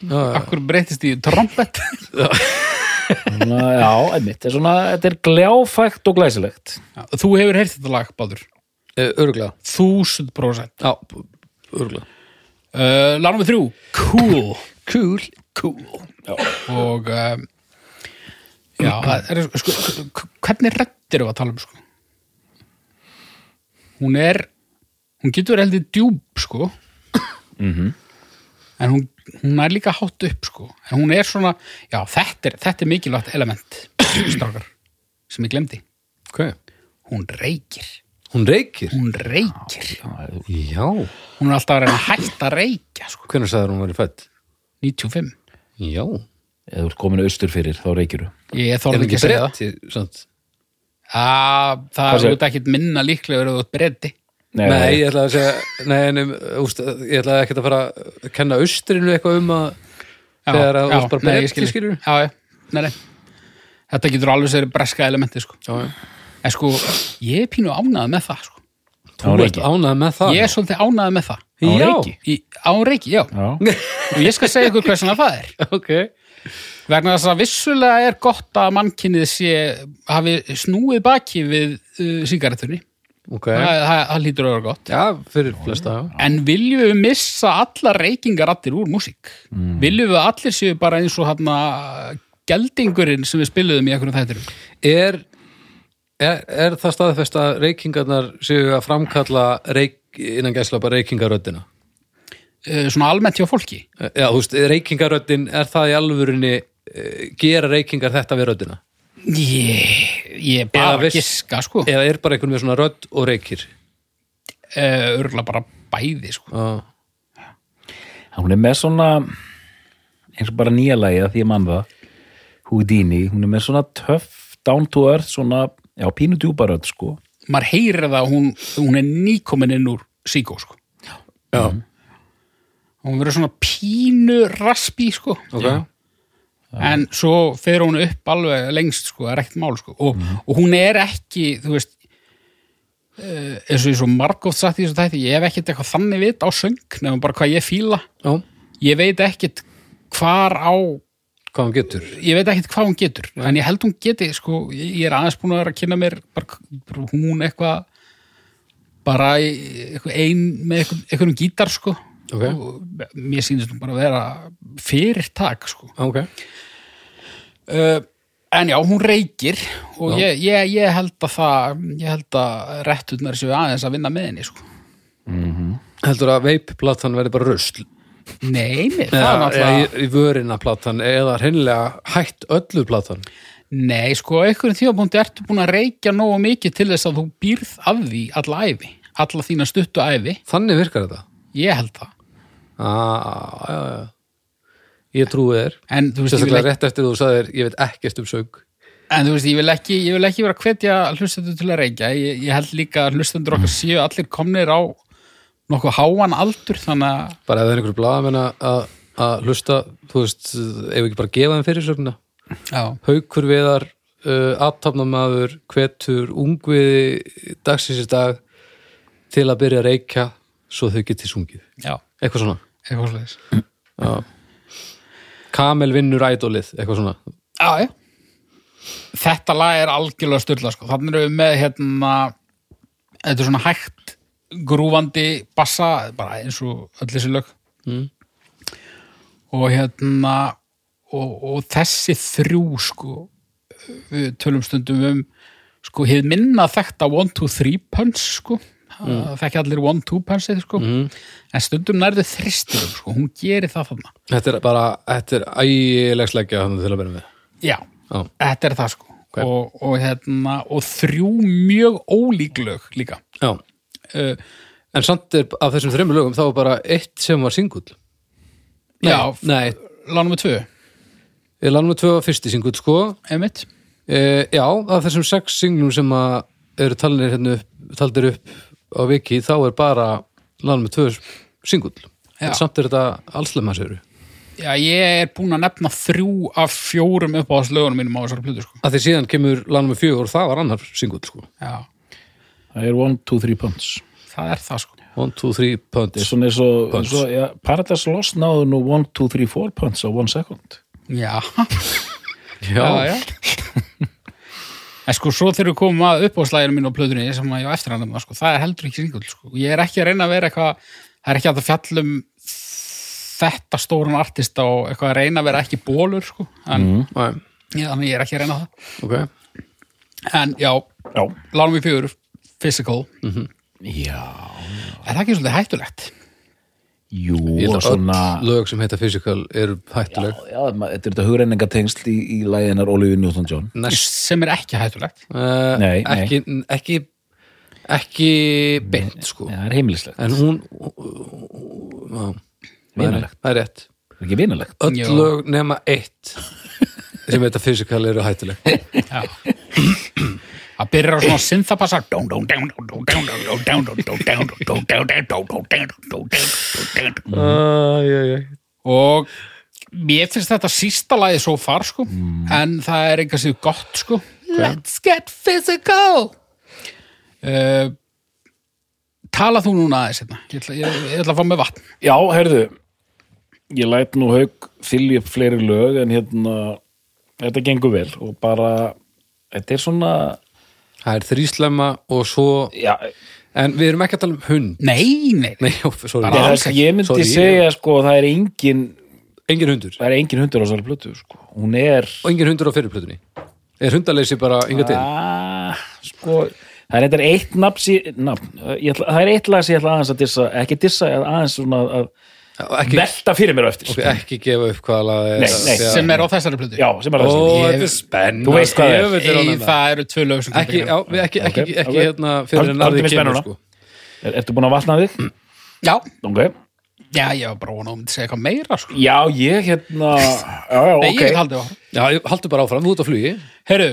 Já, já. Akkur breytist í trompet? Svona, já, einmitt, það er svona, þetta er gljáfægt og glæsilegt. Já, Þú hefur heyrt þetta lag, Báður Eh, Örugglega Þúsund prósent Já, örugglega uh, Lag nummer þrjú, Cool Cool Cool og um, Já, það er, sko, hvernig reddir við að tala um, sko? Hún er, hún getur verið heldur djúb, sko. En hún, hún er líka hátt upp, sko. En hún er svona, já, þetta er, þetta er mikilvægt element, strákar, sem ég glemdi. ok, Hún reykir. Hún reykir Hún reykir. já, Hún er alltaf að reyna að hætta að reykja, sko. hvernig sagður hún verið fætt 95. já, Eða þú ert komin austur fyrir, þá reykjur Ég er þorði ekki að segja það. að það Hvað er út ekkit minna líklega verið út breyti Nei, ég ætla að segja nei, nei, úst, ég ætla ekki að fara að kenna austrinu eitthvað um að Þegar að þú ert bara bretti, skilurðu? já, já, nei, nei þetta getur alveg sér breska elementi sko. já, já. En sko, ég er pínu ánæði með það sko. þú ert ánægð með það ég er svolítið ánæði með það Á Já. reiki? Í, á reiki, já, Já, og ég skal segja ykkur hversuna það er ok, vegna þess að vissulega er gott að mannkynnið sé hafi snúið baki við uh, sígarettunni ok það, það, það lítur að vera gott já, fyrir flesta já. En viljum við missa allar reykingarattir úr músík? Viljum við að allir séu bara eins og hann geldingurinn sem við spiluðum í einhverjum þættirum? er, er, er það staðfest að reykingarnar séu að framkalla reyk, innan gæsla bara reykingaröddina Uh, svona almennt hjá fólki? já, þú veist, reykingaröddin er það í alvörinni eh, gera reykingar þetta við röddina Ég, ég er bara að giska, sko. eða er bara einhvern með svona rödd og reykir örgulega bara bæði, sko. já, hún er með svona eins og bara nýja lagi að því ég mann það Houdini, hún er með svona töff down to earth, svona já, pínu djúbaröð, sko. Maður heyrir það að hún, hún er nýkomin inn úr síkó, sko. já, Hún verður svona pínu raspi, sko. ok. En svo fer hún upp alveg lengst sko, er ekkert mál sko. Og, og hún er ekki, þú veist uh, eins og ég svo margótt sagt í þessu tætti, ég hef ekkert eitthvað þannig vit á söng, nefnum bara hvað ég fíla. Já, ég veit ekkert hvar á hvað hann getur. Ég veit ekkert hvað hún getur, en ég held hún geti sko, ég er aðeins búin að vera að kynna mér bara, bara hún eitthvað bara eitthvað ein með eitthvað, eitthvað gítar sko. Ok. og mér sýnist hún bara að vera fyrir tak sko ok, uh, en já, hún reykir og ég, ég, ég held að það ég held að rétturnar séu aðeins að vinna með henni sko. heldur að veipplatan verði bara rusl nei, nei, það er náttúrulega í, vörina platan eða hreinlega hætt öllu platan. Nei, sko, einhverjum tímapunkti ertu búin að reykja nógu mikið til þess að þú býrð af því alla æfi alla þína stuttu æfi, þannig virkar þetta? Ég held það. Ah, já, já. ég trúi þér. En þú veist, ég vil sérstaklega ekki, rétt eftir þú sagðir ég veit ekkert um sög en, þú veist ég, vil ekki ég vil ekki vera að hvetja hlustendur til að reykja. Ég, ég held líka að hlustendur okkar séu allir komnir á nokkuð háan aldur þannig að bara ef það er einhverju blaðamenn að að hlusta, þú veist, ef ekki bara gefa þeim fyrirsögna haukur viðar uh, aftafnamaður, hvetur ungviði dagsins í dag til að byrja að reykja svo þau geti sungið, já, eitthvað svona. Eitthvað. Kamel vinnur ædolið, eitthvað svona. Já, já. Þetta lag er algjörlega styrla, sko. Þannig erum við með, hérna, þetta er svona hægt grúfandi bassa, bara eins og öll þessi lög. Mm. Og hérna, og, og þessi þrjú, sko, við tölum stundum um, sko, hefð minna þekkt að 1, 2, 3 punch, sko. Það þekki allir 1, 2 punchið, sko. mm. En stundum nærðu þristurum, sko. Hún gerir það þarna. Þetta er bara, þetta er ægileg sleggja þannig til að byrja með Já, Já, Þetta er það sko Ok. og, og, hérna, og þrjú mjög ólík lög líka já. Uh, En samt er af þessum þreymur lögum þá var bara eitt sem var singull. Nei, Já, Nei, lánum við tvö. Ég lanum með tvö var fyrsti singull sko. Einmitt. E, Já, af þessum sex singlum sem að eru talinir hérna upp, taldir upp á viki þá er bara lanum með tvö singull. En samt er þetta allslemma séru Já, ég er búin að nefna þrjú af fjórum uppáðslögunum mínum á þessari plötu sko. Að því síðan kemur lanum með fjögur og það var annar singull sko. Já, það er one, two, three punch það er það sko One, two, three, og, Punch. eins og ja, Paradise Lost náðu nú one, two, three, four punch á one second Já, Já, já, já. En sko, svo þegar við komum að mínu á plötunni sem að ég á eftir hann nefna, sko, það er heldur ekki singull sko. Ég er ekki að reyna að vera eitthvað það er ekki að það fjallum þetta stóran artista og eitthvað að reyna að vera ekki bólur sko. en Nei. Já, þannig ég er ekki að reyna það ok En já, Já. lánum við fjögur Physical, Já. er það ekki svolítið hættulegt? Jú, og svona... öll lög sem heita physical eru hættuleg Já, ma- þetta er þetta hugrenningatengsl í, í læginar Oliver Newton-John. Næst Sem er ekki hættulegt uh, Nei, nei. ekki, ekki ekki beint sko Já, það er heimilislegt. en hún já, Vinalegt. það er rétt Það er ekki vinalegt. öll Já. lög nema eitt sem heita physical eru hættuleg Já Það byrjar á svona synthapassa. Og mér finnst þetta sísta lagi svo far sko. En það er eitthvað sér gott sko. Let's get physical. Uh, Tala þú núna aðeins hérna. Ég ætla, ég, ég ætla að fá með vatn. Já, heyrðu, ég læt nú haug þylja upp fleiri lög en hérna, þetta gengur vel. Og bara, þetta er svona, það er þríslemma og svo já, en við erum ekki að tala um hund. Nei, nei, nei, jó, sorry, Bara ég, alls ekki. ég myndi Sorry, segja sko, það er engin, engin hundur. það er engin hundur á þessari plötu, sko. Hún er, og engin hundur á fyrirplötunni er hundaleysi bara yngar til? Ah, sko, það er eitthvað eitt nafn, sí, nafn. Ég ætla, það er eitt lag sem ég ætla aðeins að dissa, ekki dissa, eða aðeins svona að ekki, velta fyrir mér á eftir. ok, ekki gefa upp hvaða lag er Nei, nei, sem er á þessari plötu Já, sem er er Þú veist hvað það er. Eru tvö lög sem ekki, við ekki, ekki, Ok, ekki, ok. hérna fyrir en aðri mér kemur sko. Er, ertu búin að vatna þig? já, Ok. já, ég var bara vonað um að segja eitthvað meira sko. Já, ég hérna, já, já, Nei, ok. ég haldi á já, haldu bara áfram, þú ert á flugi Herru,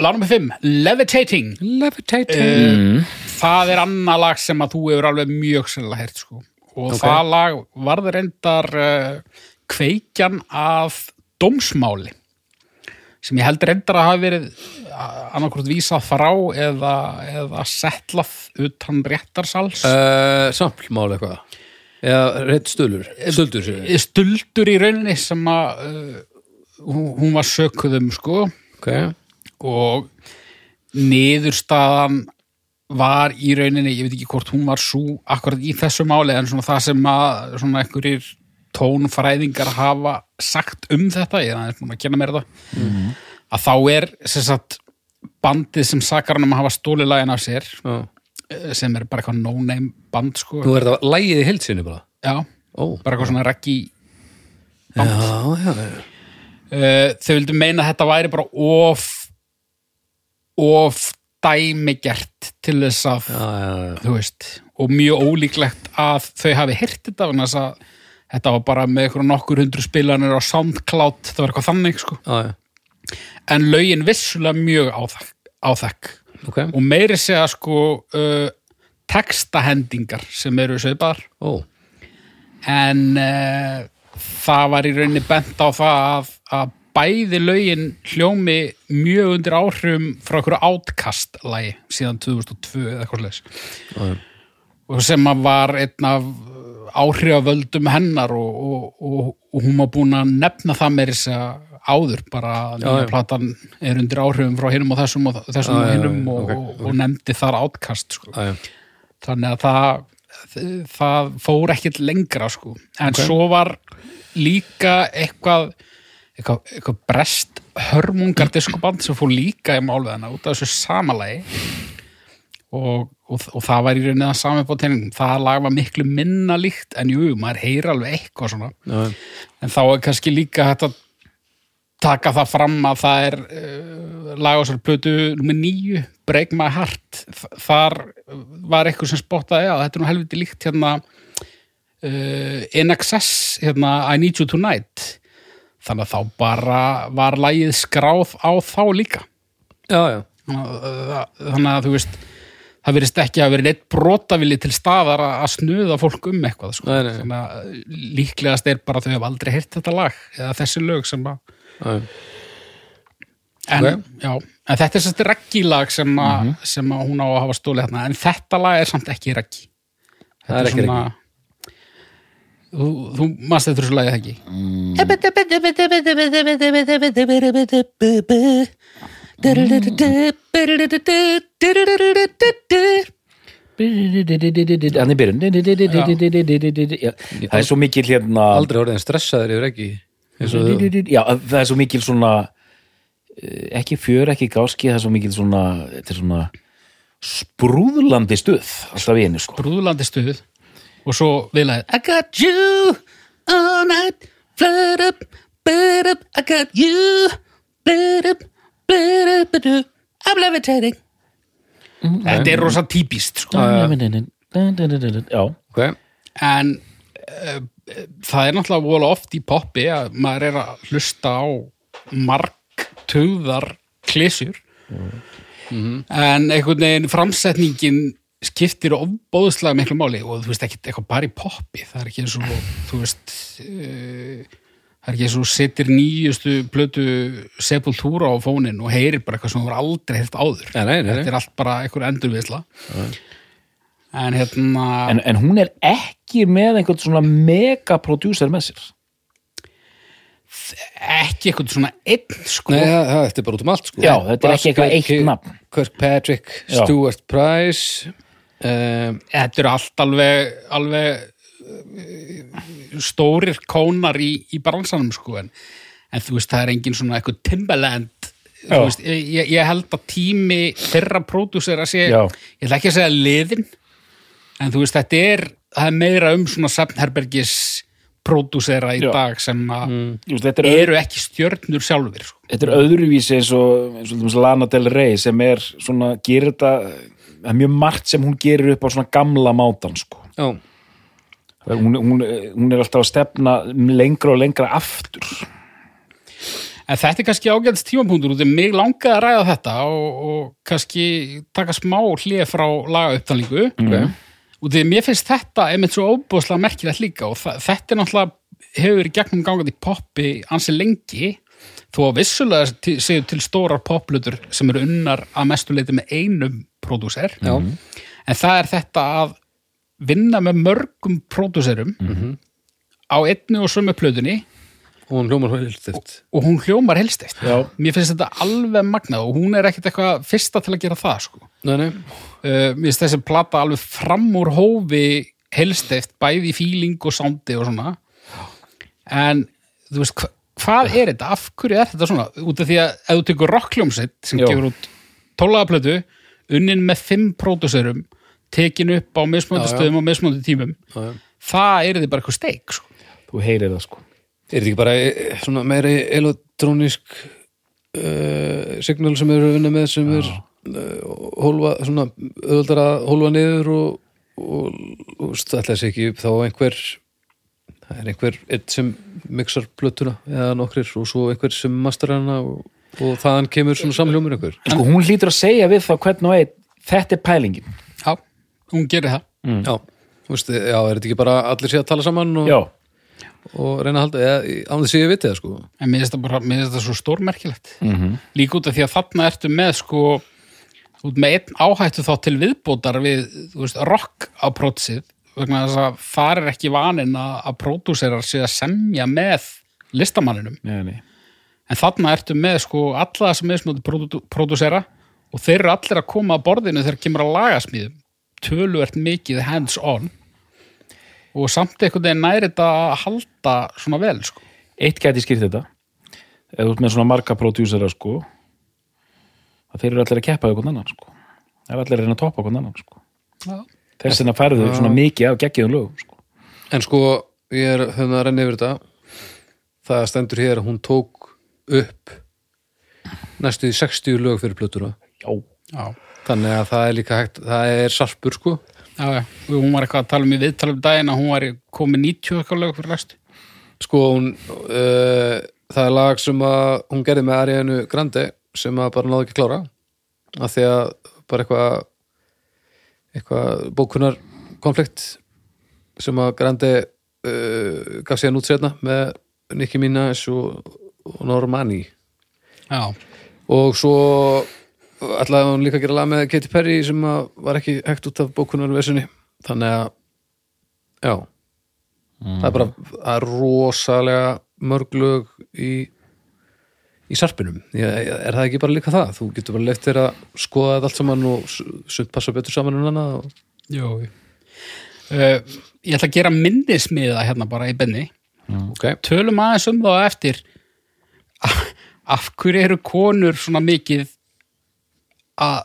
lag nummer 5, Levitating levitating uh, Það er annað lag sem að þú hefur alveg mjög sennilega heyrt sko. Og Ok. það lag varði reyndar uh, kveikjan af dómsmáli sem ég held reyndar að hafa verið annarkvort vísað frá eða, eða settlað utan réttarsals. Uh, samplmál eitthvað. Eða stölur stöldur sér stuldur í rauninni sem að uh, hún, var sökuð um sko. Ok, og niðurstaðan var í rauninni, ég veit ekki hvort hún var svo akkurat í þessu máli en svona það sem að svona einhverjir tónfræðingar hafa sagt um þetta, ég er aðeins búin að kynna mér þetta að þá er sem sagt bandið sem sakar hann um að hafa stólið lagin af sér eh, sem er bara eitthvað no-name band sko. Nú er það lægið í heilsinni bara? Já, ó, bara eitthvað svona reggi já, já, já. Uh, þau vildu meina að þetta væri bara of of dæmigert til þess að já, já, þú veist, og mjög ólíklegt að þau hafi heyrt þetta vegna þess að þetta var bara með eitthvað nokkur hundru spilanir á SoundCloud, það var eitthvað þannig sko. en lögin vissulega mjög áþekk, áþekk. ok, og meiri segja sko uh, textahendingar sem eru sveipaðar ó. En uh, það var í rauninni bent á það að, að bæði lögin hljómi mjög undir áhrifum frá einhverju átkast lagi síðan 2002 eða eitthvað já. og sem að var einn af áhrifavöldum hennar og, og, og, og hún var búin að nefna það meiri segja áður bara að nýja platan er undir áhrifum frá hinum og þessum og þessum og já, hinum já, og, nefndi þar átkast sko. já, já. þannig að það það fór ekkert lengra sko. en Ok. svo var líka eitthvað eitthvað, eitthvað brest hörmungar diskoband sem fór líka í málveðina út af þessu samalagi og, og, og það var í rauninni að tenningum það lag var miklu minna líkt en jú, maður heyr alveg eitthvað svona. Já. en þá er kannski líka hægt að taka það fram að það er uh, lag á sér plötu nummer nýju, Break My Heart. Þar var eitthvað sem spottaði að þetta er nú helviti líkt hérna uh, In Excess hérna I Need You Tonight þannig að þá bara var lagið skráð á þá líka já, já. þannig að þú veist það verðist ekki að vera neitt brotavili til staðar að snuða fólk um eitthvað sko. Nei, nei. þannig að líklegast er bara að þau hafa aldrei heyrt þetta lag eða þessi lög sem að já, já. en, Ok. já, en þetta er sérst reggilag sem, a, Mhm. sem að hún á að hafa stólið hérna en þetta lag er samt ekki reggi Það er ekki þú, þú mannst þetta þessu lagið það ekki? Hann er byrjun. Það er svo mikil hérna aldrei orðin stressaður yfir ekki Já, það er svo mikil svona eh, ekki fjör, ekki gáski það er svo mikil svona, þetta er svona sprúðlandi stuð alltaf einu sko. Brúðlandi stuð og svo viðlaðið I got you all night. Flood up, blood up I got you. Blood up, blood up blood up, I'm levitating. Þetta er rosa típist sko. já, ok, en uh, það er náttúrulega vola oft í poppi að maður er að hlusta á margtöðar klísjur en einhvern veginn framsetningin skiptir ofbóðslega miklu máli og þú veist ekki eitthvað bara í poppi það er ekki eins og þú veist uh, það er ekki eins og setir nýjustu plötu sepultúra á fónin og heyrir bara eitthvað sem þú voru aldrei heyrt áður. Nei, nei, nei, þetta er allt bara einhver endurviðsla en hérna en, en hún er ekki með einhvern svona megaprodúser með sér? Ekki eitthvað svona einn sko. Nei, það, það, þetta er bara út um allt sko. Já, þetta er ekki eitthvað eitt nafn. Kirkpatrick, Já. Stuart Price þetta eru allt alveg, alveg eh, stórir kónar í, í bransanum sko en, en þú veist það er engin svona eitthvað Timbaland veist, ég, ég held að tími þeirra pródúsera sé Já. ég ætla ekki að segja liðin en þú veist þetta er, er meira um svona Sefnherbergis pródúsera í Já. dag sem að Þú veist, þetta, er, eru ekki stjörnur sjálfur sko. þetta er öðruvísi eins og, eins og Lana Del Rey sem er svona, gerir þetta það er mjög margt sem hún gerir upp á svona gamla mátan sko. Já, hún, hún, hún er alltaf að stefna lengra og lengra aftur. En þetta er kannski ágæðast tímapunktur út af mig langaði að ræða þetta og, og kannski taka smá hlið frá lagaupptalningu. Ok. Og því að mér finnst þetta einmitt svo óbúðslega merkilegt líka og þetta er náttúrulega hefur verið gegnum gangað í poppi ansi lengi þó að vissulega séu til stórar poplutur sem eru unnar að mestu leiti með einum pródúser. Já. en það er þetta að vinna með mörgum pródúserum á einni og sömu plötunni. Og hún hljómar hildist og hún hljómar helsteitt Já. mér finnst þetta alveg magnað og hún er ekkit eitthvað fyrsta til að gera það sko. nei, nei, uh, mér finnst þessi plata alveg fram úr hófi helsteitt, bæði í fíling og sándi og svona. En þú veist, hva, hvað er þetta? Af hverju er þetta svona, út af því að ef þú tekur rockljómsitt sem Já. gefur út tólaðaplötu, unnin með fimm pródúserum, tekin upp á Já, já. stöðum og mismunandi tímum já, já. það er þið bara eitthvað steik sko. þú heyrir það sko Er þetta ekki bara eh, svona meiri elektrónisk uh, signal sem eru að vinna með sem er uh, hólfa, svona auðvöldar að hólfa niður og, og, og stætla sig ekki upp þá einhver það er einhver sem mixar plötuna eða nokkrir og svo einhver sem master hana og, og þaðan kemur svona samljómur einhver sko, hún hlýtur að segja við þá hvern og einn þetta er pælingin já, hún gerir það Já, þú veist, já, er þetta ekki bara allir sé að tala saman og, já, og reyna að halda, eða án þess að ég viti það sko En mér finnst það svo stórmerkilegt. Mhm. Líka út af því að þarna ertu með sko, út með einn áhættu þá til viðbótar við, þú veist, rock á prótsið, vegna þess að það er ekki vanin að, að pródúserar sé að semja með listamanninum. nei, nei. En þarna ertu með sko alla sem er smöðu pródúsera og þeir eru allir að koma að borðinu þegar kemur að lagasmíðum. Töluvert mikið hands on og samt einhvern veginn næri þetta að halda svona vel, sko. eitt gæti skýrt þetta ef þú ert með svona marga prodúsera sko að þeir eru allir að keppa eitthvað annan sko það er allir að reyna að toppa eitthvað annan sko Já. þess vegna færðu svona mikið af geggiðum lögum sko. En sko, ég er höfum að renna yfir þetta það stendur hér að hún tók upp næstu í 60 lög fyrir plötuna. Já, Já. þannig að það er líka hægt, það er sarpur sko. Já, já, hún var eitthvað að tala um í viðtalum daginn að hún var komið 90 eitthvað lög fyrir læstu. sko hún uh, það er lag sem að hún gerði með Arianu Grande sem að bara náði ekki að klára. Af því að bara eitthvað eitthvað bókunar konflikt sem að Grande uh, gaf síðan út sérna með Nicki Minaj og, og Normani Já, og svo ætlaði hún líka að gera lag með Katy Perry sem var ekki hægt út af bókunarversinni þannig að já. Það er bara það er rosalega mörglög í í sarpinum, er það ekki bara líka það? Þú getur bara leitt þér að skoða allt saman og sumt passa betur saman en annað og... jú. Uh, ég ætla að gera minnismiða hérna bara í benni. ok, Tölum aðeins um þá eftir af hverju eru konur svona mikið að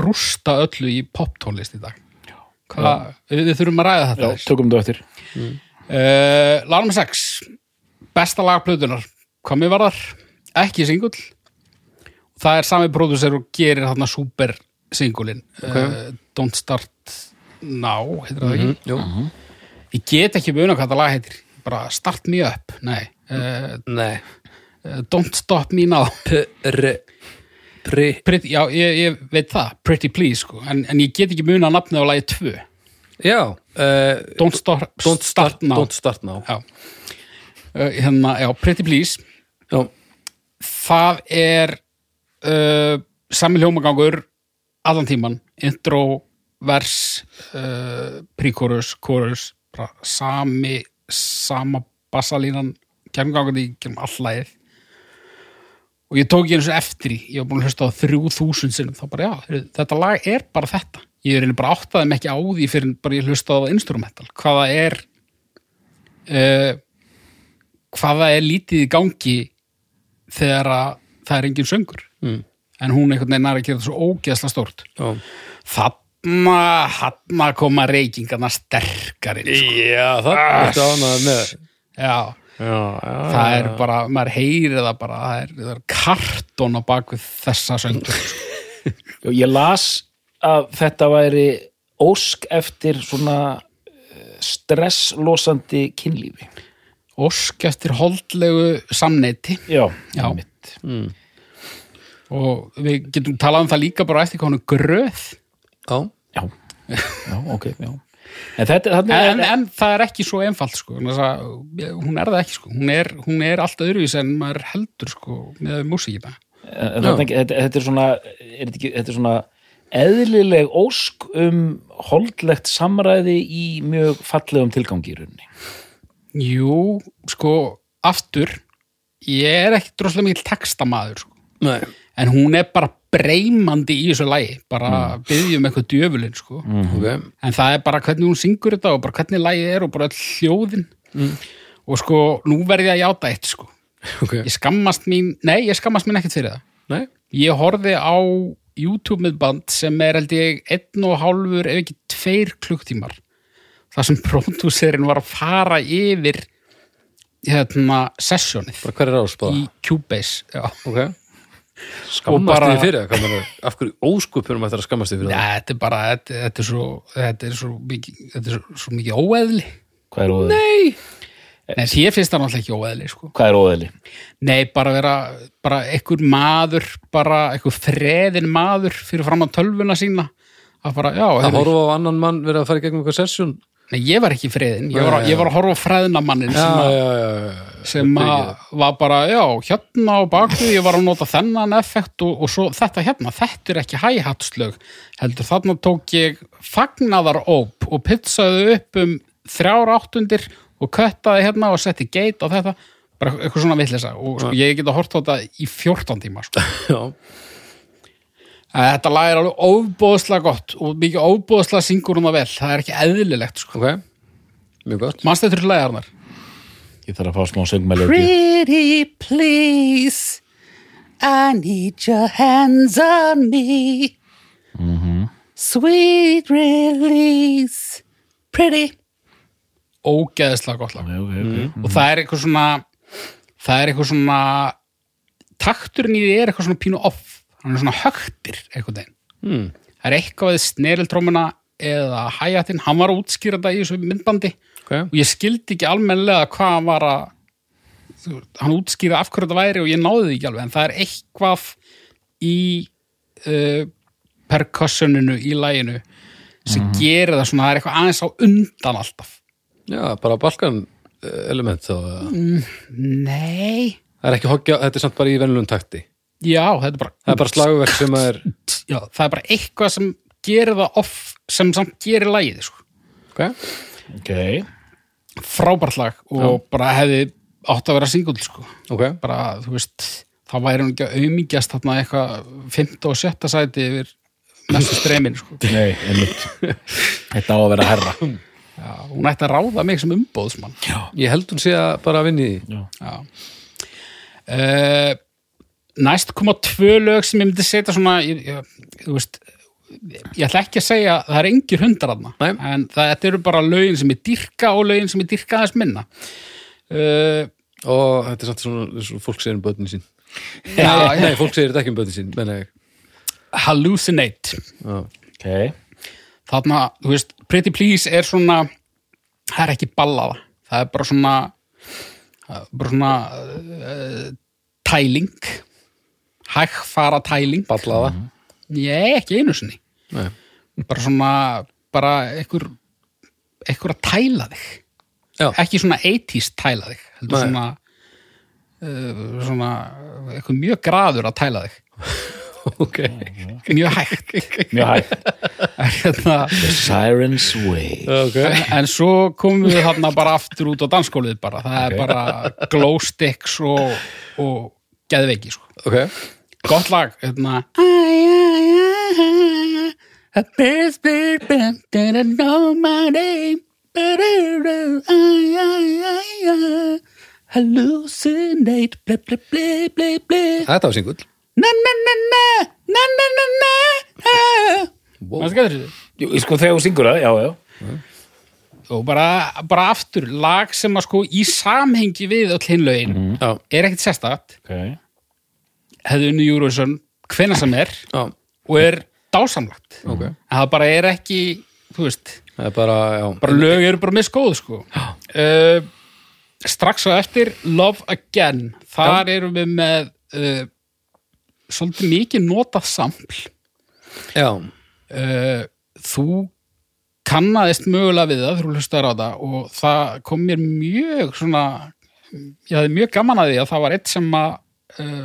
rústa öllu í poptónlist í dag? Hvað, við, við þurfum að ræða Já, þetta. Þess tökum þetta eftir. Uh, Lag nr. 6 besta lag plötunar hvað mér var þar, ekki singull. Það er sami pródusser og gerir þarna super singulin uh, Don't Start Now heitir það ekki? Jú. ég get ekki muna hvað það lag heitir. Bara Start Me Up, nei. Uh, Nei. Uh, Don't Stop Me Now. Pre, pre, Pretty, já, ég, ég veit það, Pretty Please sko. en, en ég get ekki muna nafnið á lagi 2 já, uh, Don't, start, don't start, Now. don't start now. já. Uh, hérna, já, Pretty Please. Já, það er uh, sami hljómagangur allan tíman, intro vers chorus bara sami sama bassalínan. Kemgangandi í kemum allæðið og ég tók ég eins og eftir í ég var búin að hlusta á þrjú þúsund sinnum þá bara já, þetta lag er bara þetta ég er eiginlega bara áttaði mig ekki á því fyrir bara ég hlusta á instrumental hvaða er uh, hvaða er lítið í gangi þegar að það er engin söngur mm. en hún einhvern veginn er að gera þetta svo ógeðsla stórt já. þarna, þarna koma reykingarna sterkar inn sko. Já, já, Já, já. Það er bara, maður heyri það bara það er, það er kartón á bakvið þessa söngur Já, Ég las að þetta væri ósk eftir svona eh, stresslosandi kynlífi. Ósk eftir holdlegu samneiti Já, Já. einmitt. og við getum talað um það líka bara eftir er gröð. Já, já, já, ok, já En þetta, en, en það er ekki svo einfalt sko. hún er það ekki sko. hún, er, hún er alltaf öðruvís en maður heldur sko, með músíkina þetta, þetta er svona er þetta, ekki, þetta er svona eðlileg ósk um holdlegt samræði í mjög fallegum tilgangi í rauninni. Jú, sko, aftur ég er ekki droslega mikil textamaður sko. nei. en hún er bara breymandi í þessu lagi bara mm. byggjum eitthvað djöfulinn sko. Ok. en það er bara hvernig hún syngur þetta og bara hvernig lagið er og bara öll hljóðin og sko, nú verði ég að játa eitt sko. Ok. ég skammast mín, nei, ég skammast mín ekkert fyrir það Nei. ég horfði á YouTube miðband sem er held ég einn og hálfur ef ekki tveir klukktímar þar sem pródúserinn var að fara yfir hérna sessjónið í Cubase já. Ok. Skammast bara- þið fyrir það? Af hverju óskupunum ættir að skammast þið fyrir það? þetta er bara þetta, þetta er svo, þetta er svo mikið, þetta er svo, mikið óeðli Hvað er óeðli? Nei! Nei, því finnst það náttúrulega ekki óeðli sko. Hvað er óeðli? Nei, bara vera bara einhver maður, bara einhver freðin maður fyrir fram á tölvuna sína að bara, já, Það heyrðu, horfa á annan mann verið að fara í gegnum eitthvað sessjón? Nei, ég var ekki freðin ég var, ég var að horfa á freðna mannin Já, sem, já. sem að var bara, já, hérna á baku ég var að nota þennan effekt og, og svo þetta hérna, þetta er ekki hæhatslög heldur þarna tók ég fagnaðar óp og pizzaði upp um þrjár áttundir og köttaði hérna og setti geit á þetta. Bara eitthvað svona vitleysa. Og sko, ég get að horta á þetta í 14 tíma sko. Já. Að Þetta lag er alveg óbóðslega gott og mikið óbóðslega syngur hún það vel það er ekki eðlilegt sko. Ok. Mjög gott. Manstu þetta er lagarnar? Ég þarf að fá smá söngmæli Pretty please I need your hands on me Sweet release Pretty Ógeðslega gott lag ok, ok. og það er eitthvað svona það er eitthvað svona takturinn í því er eitthvað svona pínu off hann er svona högtir eitthvað þeim Hmm. það er eitthvað við sneriltrómuna eða hæjatinn, hann var að útskýra þetta í þessu myndbandi Ok. og ég skildi ekki almennilega hvað hann var að hann útskýra af hverju þetta væri og ég náði því ekki alveg en það er eitthvað í uh, percussioninu í læginu sem gerir það svona, það er eitthvað aðeins á undan alltaf Já, bara balkan eh, element þá. eða? nei, Það er ekki hoggja, þetta er samt bara í venlun takti. Já, þetta er bara Það er bara slagverk sem að er... já, það er bara eitthvað sem gerir það off sem samt gerir lægið sko. Ok. Ok, frábært lag og bara hefði átt að vera singull sko. Ok. bara, þú veist þá væri hún ekki að aumingjast þarna eitthvað 5. og 7. sæti yfir mestu streymin sko. nei, einmitt Þetta á að vera herra já, hún ætti að ráða mig sem umbóðsmann Ég held hún sé að bara vinni í því. já. Uh, næst koma tvö lög sem ég myndi setja svona ég, ég, þú veist ég ætla ekki að segja að það er engir hundar aðna en það, þetta eru bara lögin sem ég dyrka og lögin sem ég dyrka aðeins minna. Uh, og þetta er samt svona, svona fólk segir um börnin sín. Já, nei, nei, fólk segir þetta ekki um börnin sín menna ég. Hallucinate. Já, ok, þarna, þú veist, Pretty Please er svona það er ekki ballaða það er bara svona bara svona uh, tæling hægfara tæling ballaða. Ég ekki einu sinni. Nei, bara svona, bara einhver einhver að tæla þig. Já, ekki svona 80s tæla þig heldur Nei. svona uh, svona eitthvað mjög graður að tæla þig. Ok. Mjög hægt. Mjög hægt. Hérna, Siren's Way. Ok, en svo komum við þarna bara aftur út á danskólið bara, það er bara glow sticks og, og geðveiki sko. ok gott lag hérna. A best big band that I know my name Hallucinate ble ble ble ble ble. Þetta var singull. Na na na na na na na na wow. Hvað skæður þetta? Jú, sko þegar þú syngur það, já, já. Og bara, bara aftur, lag sem að sko í samhengi við öll hinlaugin já, er ekkert sérstakt, ok, hefði unni Júruvísson hvenær sem er já, og er dásamlagt. ok. En það bara er ekki, þú veist, það er bara, já. bara lög eru bara misgóð, sko. Uh, strax á eftir, Love Again, þar erum við með uh, svolítið mikið notað sampl. já, uh, þú kannaðist mögulega við það þú hlustaður á það og það kom mér mjög svona ég hafði mjög gaman að því að það var eitt sem að uh,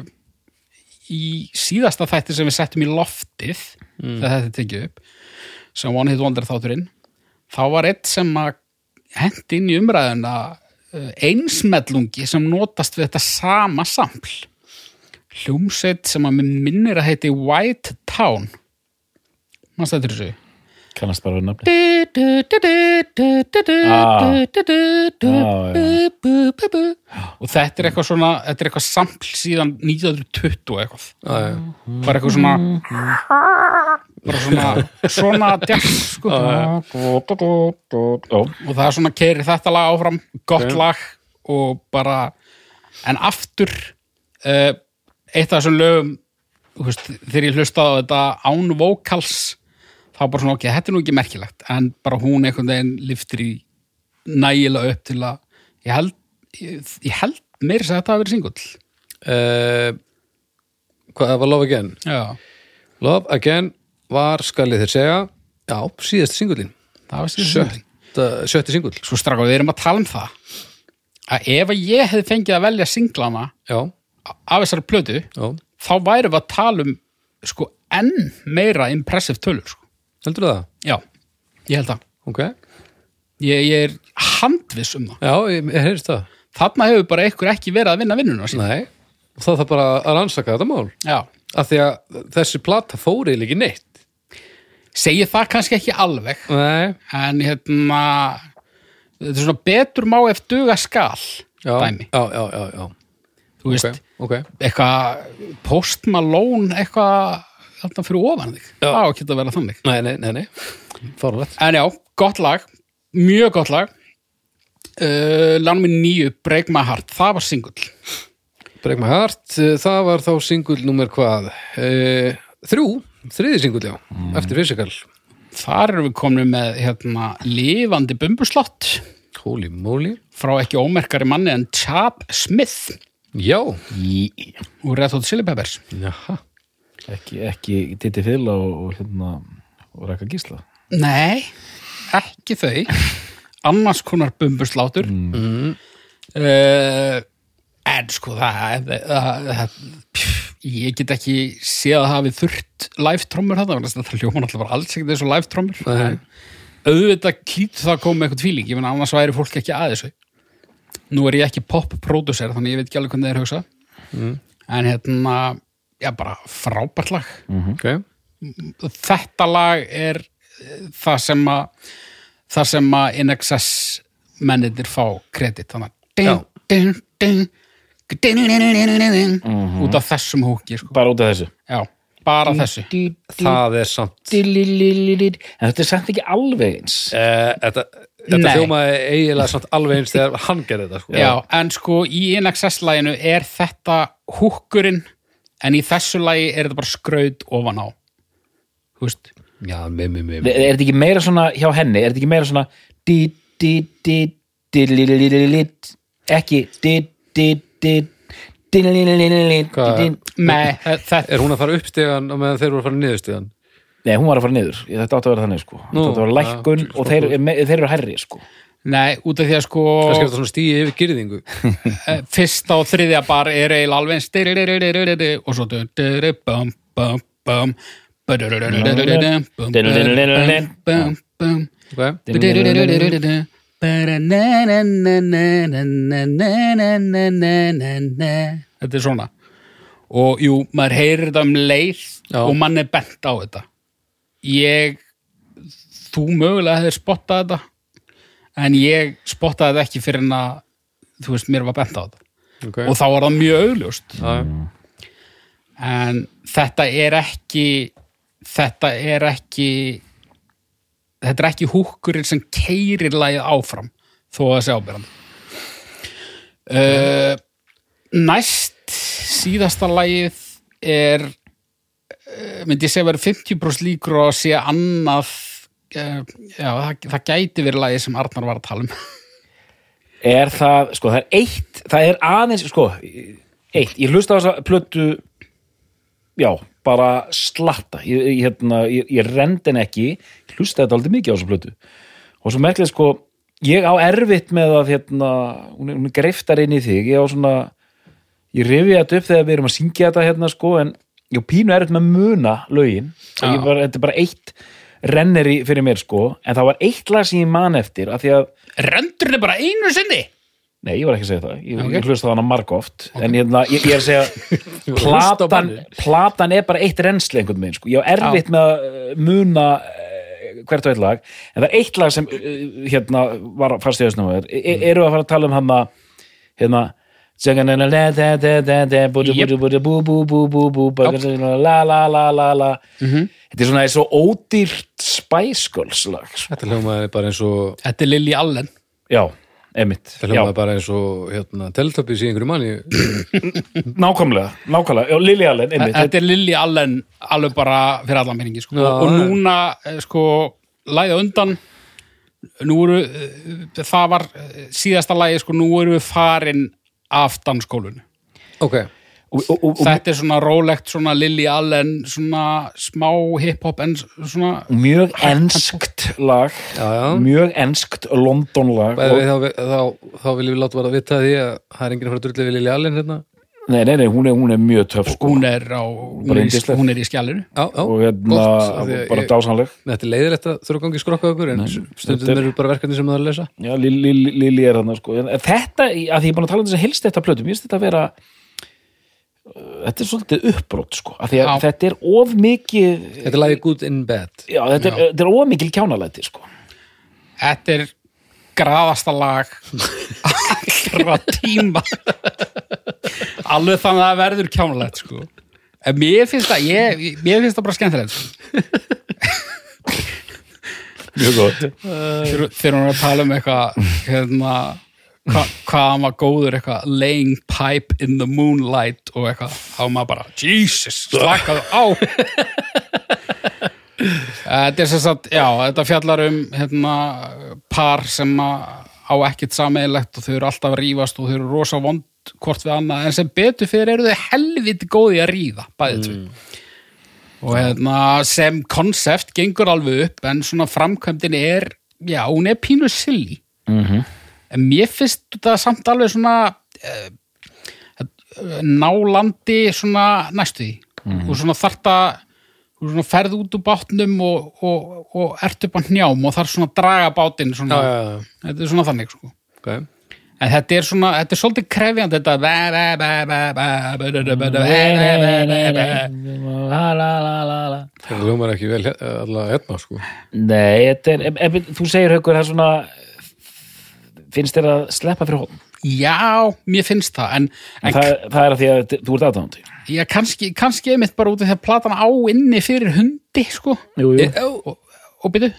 í síðasta þætti sem við settum í loftið þegar þetta tekið upp sem One Hit Wonder þátturinn þá var eitt sem að hendi inn í umræðuna uh, einsmellungi sem notast við þetta sama sampl hljómsveit sem að minnir að heiti White Town. Mannst þetta þessu kannast bara við nafni Ah. og þetta er eitthvað svona þetta er eitthvað sampl síðan 1920 og eitthvað. Já, já. bara eitthvað svona bara svona svona djass sko. Ó, og það er svona keiri þetta lag áfram gott lag og bara en aftur uh, eitt af þessum lögum þú veist, þegar ég hlustaði á þetta án vókals þá bara svona ok, þetta er nú ekki merkilegt en bara hún einhvern veginn liftir í nægilega upp til að ég held, ég, ég held meira sem þetta hafi verið singull. Uh, hvað var Love Again? já, Love Again var, skal ég þér segja já, síðasti singullin það sjötti singull. Svo straka, við erum að tala um það að ef að ég hefði fengið að velja singlana já, af þessari plötu já, þá værum við að tala um sko enn meira impressive tölur sko. Heldur það? Já, ég held að ok, ég, ég er handviss um það. Já, ég, ég heyrst það. Þarna hefur bara einhver ekki verið að vinna vinnuna sína. Nei, og það þarf bara að rannsaka þetta mál. Já, af því að þessi plata fóri ekki neitt. Segi það kannski ekki alveg nei, en hérna þetta er svona betur má ef duga skal já, dæmi, já, já, já, já. þú veist ok, ok. eitthvað Post Malone eitthvað þarna fyrir ofan þig. Á ekki að vera þannig. Nei, nei, nei, nei, fáralegt En já, gott lag, mjög gott lag. Uh, Lánum minn nýju, Break My Heart. Það var singull. Break My Heart, eh, það var þá singull nummer hvað? Uh, þrjú, þriði singull, já, eftir Physical. Þar erum við komin með hérna, lifandi bumbuslott. Holy moly. Frá ekki ómerkari manni en Chap Smith. Já, í, úr Red Hot Chili Peppers. Jaha ekki, ekki Titti Fyll og, og hérna og Rækka Gísla? Nei, ekki þau. Annars konar bumbuslátur mm. en sko það, það, það pff, ég get ekki séð að hafi þurft live-trommur þetta, það hljóma náttúrulega bara alls ekki þessu live-trommur Nei. auðvitað klít það að koma með eitthvað tvíling ég menn annars væri fólk ekki að þessu. Nú er ég ekki pop-producer þannig ég veit ekki alveg hvernig það er hugsa en hérna, já bara frábært lag. Ok, þetta lag er eh, það sem að það sem að In Excess mennindir fá kredit. Þannig að ding, ding, ding, út af þessum húki sko. bara út af þessu? Já, bara þessu. það er samt en þetta er samt ekki alveg eins. Eh, Þetta, þetta Nei. hljómaði eiginlega samt alveg eins þegar hann gerði þetta sko. já, en sko í INXS-læginu er þetta húkurinn en í þessu lægi er þetta bara skraut ofan á. Þú veist. Já með, með, með, er er þetta ekki meira svona hjá henni? Er þetta ekki meira svona di, di, di, di, li, li, li, li, ekki di, di, di, di, li, li, li, li, li, Nei, þetta Er hún að fara upp stegan og meðan þeir voru að fara niður stegan? nei, hún var að fara niður. Þetta átti að vera þannig sko. Nú, þetta átti að vera lækkun ja, og þeir, þeir eru herri sko Nei, út af því að sko Kannski er þetta svona stíði yfir gyrðingu eh, Fyrsta og þriðja bar er eiginlega alveg styrririririririri og svo dyrri bum bum bum Þetta er svona. Og jú, maður heyrir þetta um leið og mann er bent á þetta. Ég þú mögulega hefur spottað þetta en ég spottaði þetta ekki fyrir en að þú veist, mér var bent á þetta. Okay. og þá var það mjög augljóst. Já, en þetta er ekki þetta er ekki þetta er ekki húkurinn sem keirir lagið áfram þó að það sé ábyrðan uh, næst síðasta lagið er uh, myndi ég segja verið 50% líkur að sé annað já, það, það gæti verið lagið sem Arnar var að tala um. Er það, sko, það er eitt það er aðeins, sko eitt, ég hlusta á þessa plötu já, bara slatta. Ég, ég, hérna, ég, ég rend en ekki. Ég hlusta þetta aldrei mikið á þessa plötu. Og svo merklega, sko, ég á erfitt með að, hérna, hún hún greiftar inn í þig, ég á svona ég rifi þetta upp þegar við erum að syngja þetta hérna, sko, en ég pínu erfitt með að muna lögin, þetta er bara eitt renneri fyrir mér, sko, en það var eitt lag sem ég man eftir, af því að Rendurinn er bara einu sinni? Nei, ég var ekki að segja það, ég, ég hlusta það hana margóft en hérna, ég, ég er að segja platan, platan er bara eitt reynsli einhvern veginn, sko, ég á erfitt með að uh, muna uh, hvert og eitt lag en það er eitt lag sem uh, hérna var fast í hausnum á þér, e Mm. eru að fara að tala um hann að hérna la la la la la Mhm. þetta er svona svo ódýrt Spice Girls lag sko. Þetta hljómaði bara eins og Þetta er Lily Allen. Já, emitt Þetta hljómaði bara eins og hérna, Teletubbies í einhverju manni. Nákvæmlega, nákvæmlega, já, Lily Allen emitt, Þetta er Lily Allen alveg bara fyrir allan minningi sko. Og núna eh, sko læða undan nú eru eh, það var eh, síðasta lægi sko nú eru við farin af dansskólinu Ok, og, og, og, þetta er svona rólegt svona Lily Allen svona smá hip-hop en svona mjög enskt lag. Já, já. Mjög enskt London lag Bæði, og, þá, þá, þá viljum við láta bara vita því að það er enginn að fara að drulli við Lili Allen hérna. Nei, nei, nei, hún er, hún er mjög töff sko. hún er á hún Bara er, í, er í já, og hérna, að bara dásanleg Þetta er leiðilegt að þurfa að gangi skrokka okkur en stundum er- eru bara verkefni sem það er að lesa. Já, Lili, er þarna sko. en þetta, að því ég er búin að tala um þess að helst þetta plötu, mér finnst þetta að vera þetta er svolítið uppbrot sko, af því að Já. þetta er of mikið Þetta er lagi good in bad já, þetta er, þetta er of mikil kjánalæti sko. þetta er graðasta lag allra tíma alveg þannig að það verður kjánulegt sko en mér finnst það, ég, mér finnst það bara skemmtilegt sko. mjög gott þegar hún er að tala um eitthvað hérna hva, hvað hann var góður eitthvað laying pipe in the moonlight og eitthvað, þá maður bara Jesus, slakaðu á. Þetta er sem sagt já, þetta fjallar um hérna, par sem á ekkert sameigilegt og þau eru alltaf að rífast og þau eru rosa vond hvort við annað, en sem betur fyrir eru þau helviti góði að ríða, bæðið tvö. Og hérna, sem konsept gengur alveg upp en svona framkvæmdin er já, hún er pínu silly. Mm en mér finnst þetta samt alveg svona uh, nálandi svona næstuði mm -hmm. og svona þarta ferð út úr bátnum og, og, og ert upp á njám og þar svona draga bátinn svona, ja, ja, ja. þetta er svona þannig sko. okay. en þetta er svona, þetta er svolítið krefjand þetta þetta ljómar ekki vel allavega hérna sko nei, þetta er, ef þú segir högur það er svona finnst þér að sleppa fyrir hótt Já, mér finnst það en, en það, það er að því að þú ert aðdáðandi já, kannski, kannski einmitt bara út af því að platan á inni fyrir hundi sko, Jú, jú. og, og byrju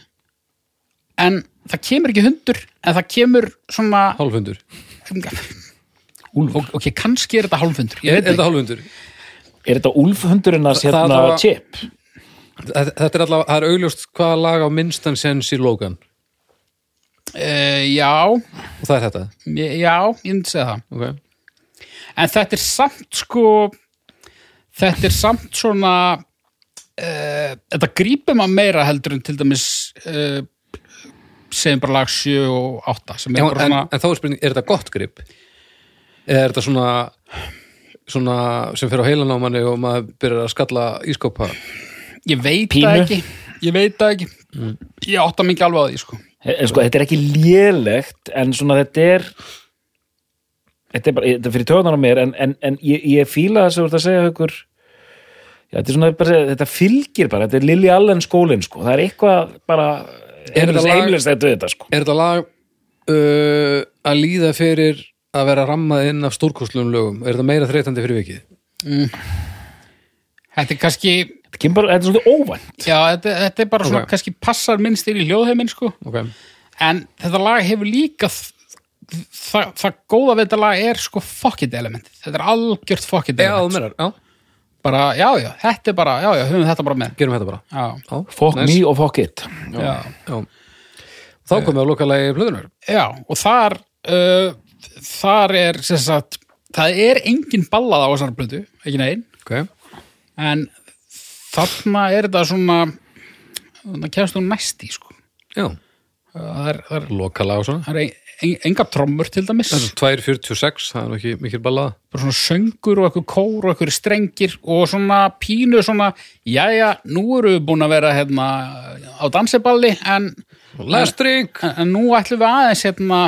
en það kemur ekki hundur en það kemur svona Hálfundur. Úlfur. Ok, kannski er þetta hálfundur Er, þetta ekki. hálfundur? Er þetta úlfhundurinn að Það- hérna chip? Þetta er allavega, það er augljóst hvaða lag á minnstan sens í Logan. Uh, já, Og það er þetta. já, ég myndi segja það Ok. en þetta er samt sko þetta er samt svona uh, þetta grípur maður meira heldur en til dæmis uh, segjum bara lag 7 og 8 sem er Já, bara en, svona en þá er spurning, er þetta gott grip? Eða er þetta svona, svona sem fyrir á heilan á manni og maður byrjar að skalla ískopa? ég veit Pínu. það ekki ég veit það ekki ég átta mikið alveg á því sko En sko, þetta er ekki lélegt en svona þetta er þetta er bara, þetta er fyrir töðunar á mér en, en, en ég, ég fíla þess að þú ert að segja ykkur já, þetta er svona bara, þetta fylgir bara, þetta er Lily Allen skólinn sko, það er eitthvað bara heimlist þetta þetta sko Er þetta lag uh, að líða fyrir að vera rammað inn af stórkostlum lögum? Er þetta meira þreytandi fyrir vikið? þetta er kannski þetta, kemur bara, þetta er svona óvænt já, þetta, þetta er bara svona Ok. kannski passar minnst til í hljóðheiminn sko Ok. en þetta lag hefur líka það, það góða við þetta lag er sko fuck it element þetta er algjört fuck it Já, element meinar, já, bara, já, já, þetta er bara, já, já, höfum þetta bara með gerum þetta bara. nice. me og fuck it já, Já. Þá komum við á lokalagi plöðunar. já og þar uh, þar er sem sagt, það er engin ballað á þessar blödu, ekki negin Ok. en þarna er þetta svona þarna kemst þú næst í sko Já, það er, það er, lokalag og svona. það er en, enga trommur til dæmis Það er 2.46, það er nú ekki mikil ballaða. bara svona söngur og eitthvað kór og eitthvað strengir og svona pínu svona jæja, nú eru við búin að vera hérna á danseballi en, en, en nú ætlum við aðeins hérna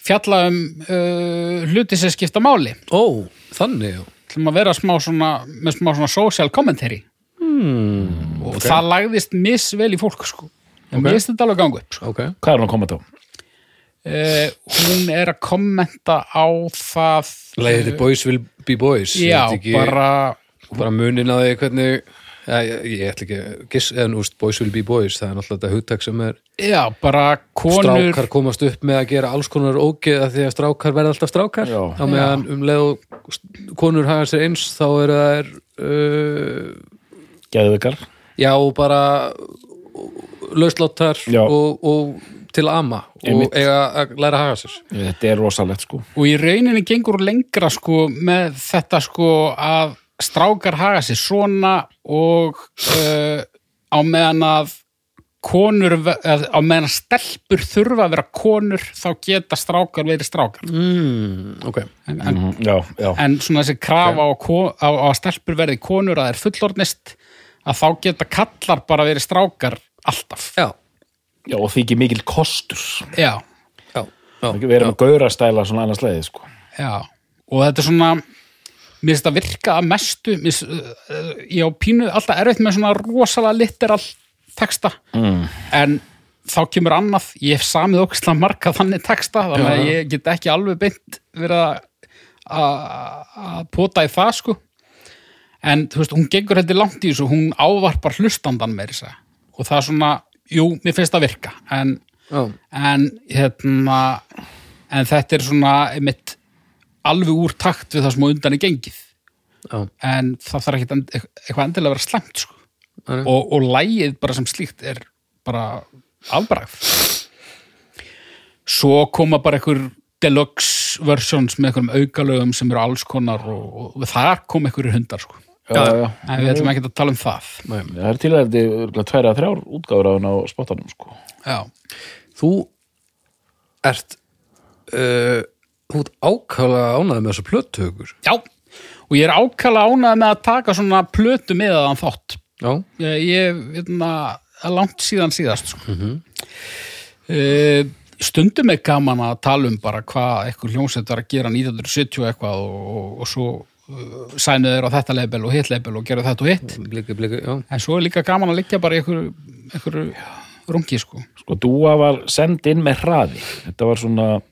fjalla um uh, hluti sem skipta máli Ó, þannig, já. ætlum að vera smá svona með smá svona social commentary Hmm, og það lagðist misvel í fólk sko en Ok. mér finnst þetta alveg gangu upp sko. ok. hvað er hún að koma þá? uh, hún er að kommenta á það Lagið Boys Will Be Boys. já, Er þetta ekki bara bara munin að því hvernig ja, ég, ég ætla ekki að giss, en úst, Boys Will Be Boys, það er náttúrulega þetta hugtak sem er já, bara konur strákar komast upp með að gera alls konar ógeð að því að strákar verða alltaf strákar Já. á meðan um leið og konur hafa sér eins þá eru þær uh, Geðveikar. Já bara lausláttar og, og til ama og eiga að læra að haga sér. Þetta er rosalegt sko. Og í rauninni gengur lengra sko með þetta sko að strákar haga sér svona og uh, á meðan að konur, á meðan að stelpur þurfa að vera konur þá geta strákar verið strákar. Mm, ok, en, en, Mhm, já, já, en svona þessi krafa á, ko- á, á að stelpur verði konur að það er fullornist að þá geta kallar bara verið strákar alltaf. Já, já og því ekki mikil kostur. Já, já, já, við erum að gaura stæla svona annars leiði sko. Já. Og þetta er svona mér finnst að virka að mestu mér, finnst, uh, ég á pínu alltaf erfitt með svona rosalega literal texta. Mm. en þá kemur annað, ég hef samið okkur marga þannig texta, þannig að ég get ekki alveg beint verið að- að að pota í það sko en þú veist, hún gengur þetta langt í þessu hún ávarpar hlustandan með þess og það er svona, jú, mér finnst það virka en, já, en hérna en þetta er svona einmitt alveg úr takt við það sem undan er gengið já, en það þarf ekki eitthvað endilega að vera slæmt sko. Nei. og, og lægið bara sem slíkt er bara afbragð svo koma bara einhver deluxe versions með einhverjum aukalögum sem eru alls konar og, og þar kom einhverjir hundar sko. Já, já. en við ætlum ekki að tala um það nei. það er til að þetta tværa þrjár útgáður á hann á spottanum sko já, þú ert uh, þú ert ákvæðlega ánæði með þessu plötuhugur já og ég er ákala ánægð með að taka svona plötu með að hann þátt já, ég, ég veitna, að langt síðan síðast sko. mm stundum er gaman að tala um bara hvað eitthvað hljómsveit var að gera 1970 eitthvað og, og, og svo sænuð þeir á þetta label og hitt label og gera þetta og hitt. Bliki, bliki, já. En svo er líka gaman að liggja bara í einhverju, einhverju rungi sko. Sko Dúa var send inn með hraði. Þetta var svona eh,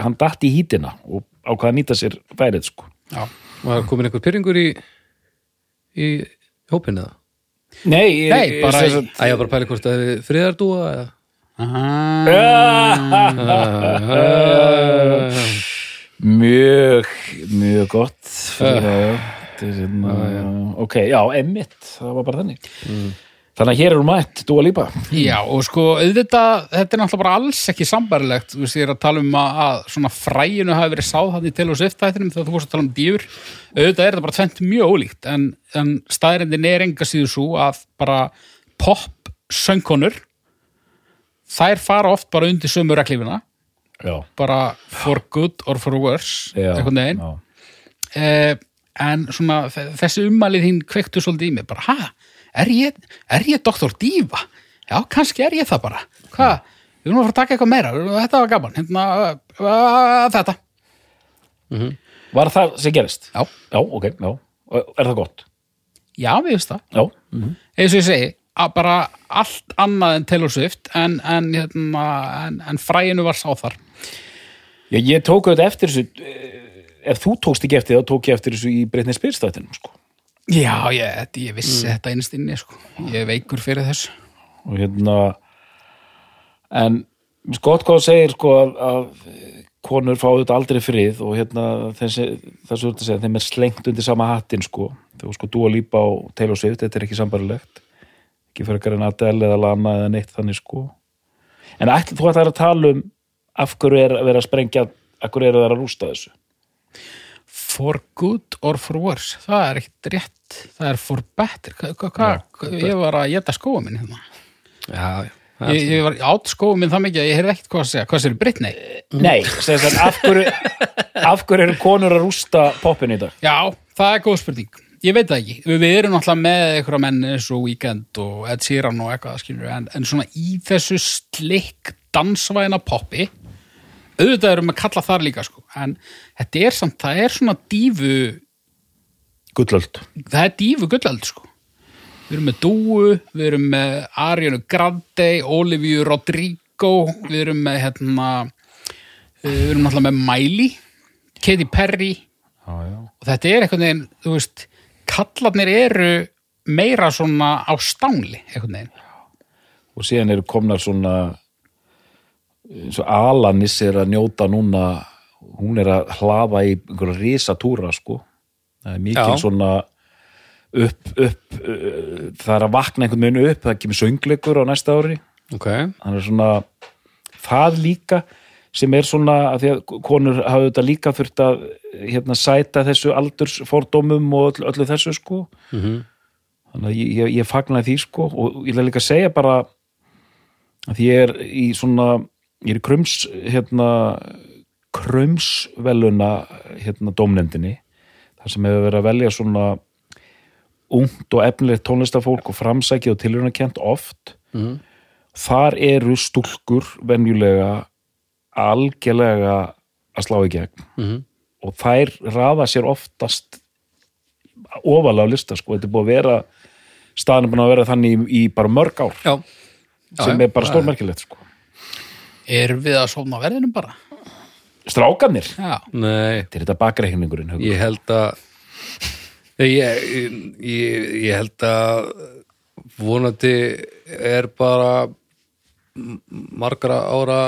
hann datt í hítina og ákvað að nýta sér færið sko. Já. Var komin einhver pyrringur í í hópinn eða? Nei, Nei, bara Æ, ég var bara að pæla hvort það hefði friðardúa eða Mjög, mjög gott já, já, þetta er hérna ok, já, emmitt, það var bara þannig. Þannig að hér er hún mætt Dúa Lípa Já, og sko, auðvitað, þetta er náttúrulega bara alls ekki sambarilegt, þú veist, ég er að tala um að, að svona fræinu hafi verið sáð þannig til og sviftættinum þegar þú vorst að tala um dýr. Auðvitað er þetta bara tvent mjög ólíkt en, en staðrendin er enga síðu svo að bara pop söngkonur þær fara oft bara undir sömu reglífina já, bara for good or for worse veginn. já. eh, en svona þe- þessi ummælið þín kveiktu svolítið í mig bara, ha, er ég, er ég doktor Díva? Já, kannski er ég það bara. Hvað, við erum að fara að taka eitthvað meira. Þetta var gaman, hérna uh, þetta, Var það sem gerist? já, Já, ok, já, er það gott? já, við veist það. Já, eins og ég segi, bara allt annað en Taylor Swift en, en, hérna, en, en fræinu var sá þar já ég tók auðvitað eftir þessu eh, ef þú tókst ekki eftir það, tók ég eftir þessu í Breitni Spyrstættinum sko. já, ég, ég vissi þetta einst inni sko. ég veikur fyrir þessu og hérna en sko, hvað þú segir sko að, að konur fá auðvitað aldrei frið og hérna þessi, þessu ert að segja, þeim er slengt undir sama hattin sko, þegar sko Dúa Lípa og Taylor Swift, þetta er ekki sambarilegt ekki fyrir en Adele eða Lana eða neitt þannig sko. En ætli, þú ætlar að tala um af hverju er að vera að sprengja af hverju er að vera að rústa þessu? For good or for worse það er ekkert rétt, það er for better. Hva, hva, hva, ég var að geta skóa minn hérna. Já, já ég, ég var átt skóa minn það mikið að ég heyrði ekkert hvað að segja, hvað sér Britney? Nei, af hverju af hverju eru konur að rústa poppin í dag? já, það er góð spurning ég veit það ekki, við, erum náttúrulega með einhverja menn eins og Weekend og Ed Sheeran og eitthvað skilur, en, en svona í þessu slikk dansvæna poppi auðvitað erum við að kalla þar líka sko, en þetta er samt, það er svona dífu Gullöld. Það er dífu gullöld sko. Við erum með Dúu, við erum með Ariana Grande, Olivia Rodrigo við erum með hérna við erum náttúrulega með Miley Katy Perry. Já, já. og þetta er veginn, þú veist kallarnir eru meira svona á stángli einhvern veginn. Og síðan eru komnar svona eins og Alanis er að njóta núna hún er að hlaða í einhverja risatúra sko. Það er mikil Já. svona upp, upp uh, það er að vakna einhvern veginn upp það kemur söngleikur á næsta ári. Ok, hann er svona það líka sem er svona að því að konur hafa þetta líka þurft að hérna sæta þessu aldursfordómum og öllu, öllu þessu sko Mhm. þannig að ég, ég, ég fagnaði því sko og ég vil líka segja bara að ég er í svona ég er í krums hérna krumsveluna hérna dómnefndinni þar sem hefur verið að velja svona ungt og efnilegt tónlistafólk og framsækið og tilhörnakent oft Mhm. þar eru stúlkur venjulega algjörlega að slá í gegn. Mhm. og þær raða sér oftast ofalega á lista sko, þetta er búið að vera staðan er búin að vera þannig í, í bara mörg ár. Já. Sem já, er bara stórmerkilegt sko. erum við að sofna verðinum bara? Strákanir, já, Nei, þetta er þetta bakreikningurinn ég held að ég, ég, ég, held að vonandi er bara margra ára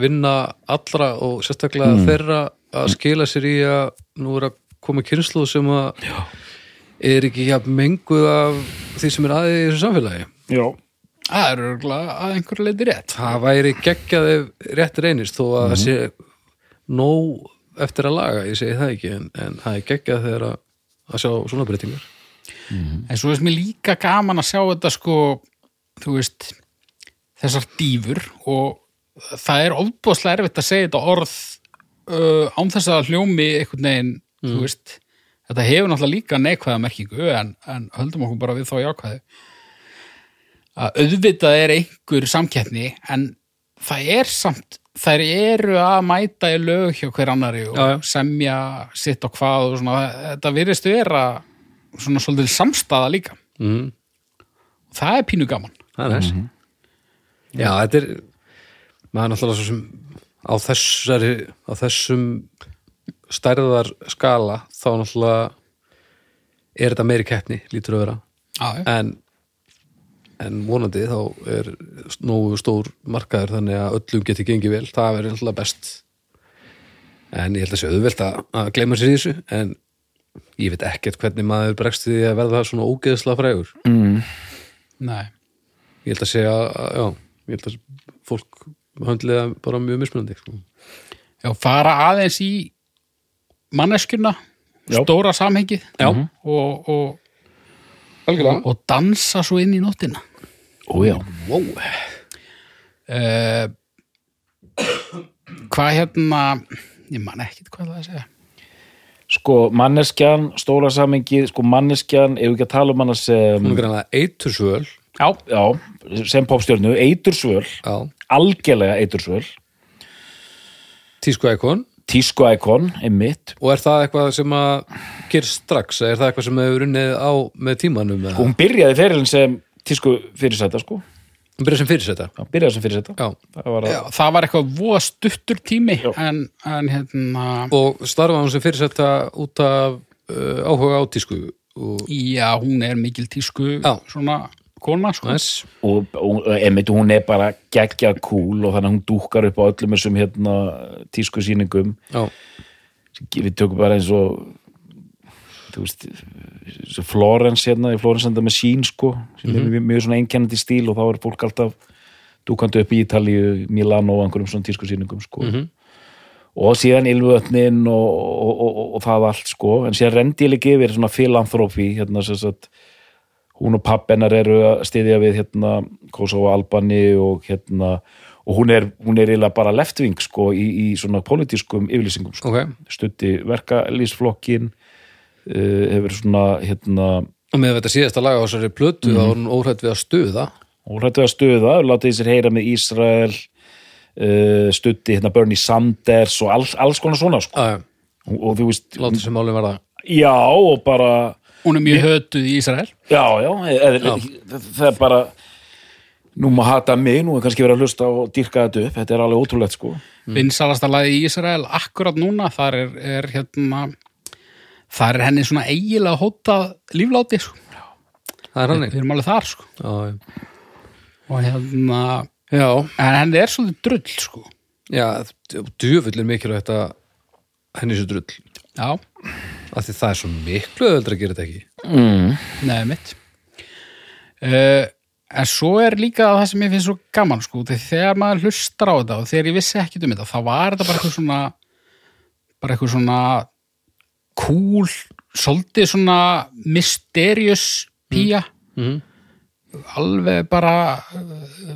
vinna allra og sérstaklega þeirra að skila sér í að nú er að koma kynslu sem að Já. er ekki jafn menguð af því sem er aðeins í þessu samfélagi. Já, það er örgulega að einhverju leiti rétt. Það væri geggjað ef rétt reynist þó að það sé nóg eftir að laga, ég segi það ekki en, en það er geggjað þegar að, að sjá svona breytingar. En svo veist mér líka gaman að sjá þetta sko, þú veist, þessar dýfur og það er ofbúðslega erfitt að segja þetta orð uh, án þess að hljómi einhvern veginn, þú veist, þetta hefur náttúrulega líka neikvæða merkingu en, en höldum okkur bara við þá jákvæðu. Að auðvitað er einhver samkeppni en það er samt, þær eru að mæta í lög hjá hver annari og Já, já. semja sitt og hvað og svona, þetta virðist vera svona svolítið samstaða líka. Mm. það er pínu gaman. Það er næst já, þetta er maður er náttúrulega svo sem á þessari á þessum stærðar skala þá náttúrulega er þetta meiri keppni, lítur að vera. Já, já. en en vonandi þá er nógu stór markaður þannig að öllum geti gengið vel, það verður alltaf best. En ég held að sé auðvelt að, að gleyma sér í þessu en ég veit ekkert hvernig maður bregst við því að verða svona ógeðslega frægur. Nei. ég held að segja að, já, ég held að fólk höndlega bara mjög mismunandi sko. Já, fara aðeins í manneskjuna, Já. stóra samhengið Já. og, og, algjörlega og dansa svo inn í nóttina. Ó já, wow. Uh, hvað hérna, ég man ekkit hvað það að segja. sko manneskjan, stóra samengið, sko manneskjan, ef við ekki að tala um hana sem, hún er greinlega eitursvöl Já, já, sem popstjörnu, eitursvöl, já, algjörlega eitursvöl, tísku ekon tísku ikon, einmitt, og er það eitthvað sem að gerst strax, er það eitthvað sem hefur unnið á með tímanum eða? og hún byrjaði ferilin sem tísku fyrirsæta, sko, hún byrja sem fyrirsetta? Já, byrjaði sem fyrirsæta, já. það var að, já, það var eitthvað voða stuttur tími en, en hérna, og starfaði hún sem fyrirsetta út af uh, áhuga á tísku og já, hún er mikil tísku Já. svona kona, sko. næs og, og einmitt hún er bara geggja cool og þannig að hún dúkkar upp á öllum þessum hérna tísku sýningum. Já, við tökum bara eins og þú veist Florence hérna, í Florence enda með sín sko, sem er mjög, mjög svona einkennandi stíl og þá er fólk alltaf dúkandi upp í Ítalíu, Milano og einhverjum svona tísku sýningum sko. Og síðan Ylvötnin og, og, og, og, og það allt sko, en síðan rendi ég líka yfir svona philanthropy hérna sem sagt hún og pappennar eru að styðja við hérna Kosovo Albani og hérna og hún er, hún er eiginlega bara leftving sko í, í svona pólitískum yfirlýsingum sko. ok. Stutti verkalýsflokkin uh, hefur svona hérna og með þetta síðasta laga á þessari plötu þá var hún óhrætt við að stuða. Óhrættu að stöða, látið sér heyra með Ísrael uh, stutti hérna Bernie Sanders og alls, alls konar svona sko. og, og þú veist, láta sem málum verða. Já og bara Hún er mjög hötuð í Ísrael. já, já, eð, það er bara nú má hata mig, nú er kannski verið að hlusta og dýrka þetta upp, þetta er alveg ótrúlegt sko mm. vinsalasta lagi í Ísrael akkurat núna, þar er, er hérna þar er henni svona eiginlega hótað lífláti sko. það er hann við erum alveg þar sko. já, já. og hérna já, en henni er svolítið drull sko. já, djöfull er mikilvægt að henni sé drull já, af því það er svo miklu öðvöldra að gera þetta ekki. Mm. neði mitt uh, en svo er líka það sem ég finnst svo gaman sko, þegar maður hlustar á þetta og þegar ég vissi ekkit um þetta, þá var þetta bara eitthvað svona bara eitthvað svona cool, svolítið svona mysterious pía. Mhm. alveg bara uh,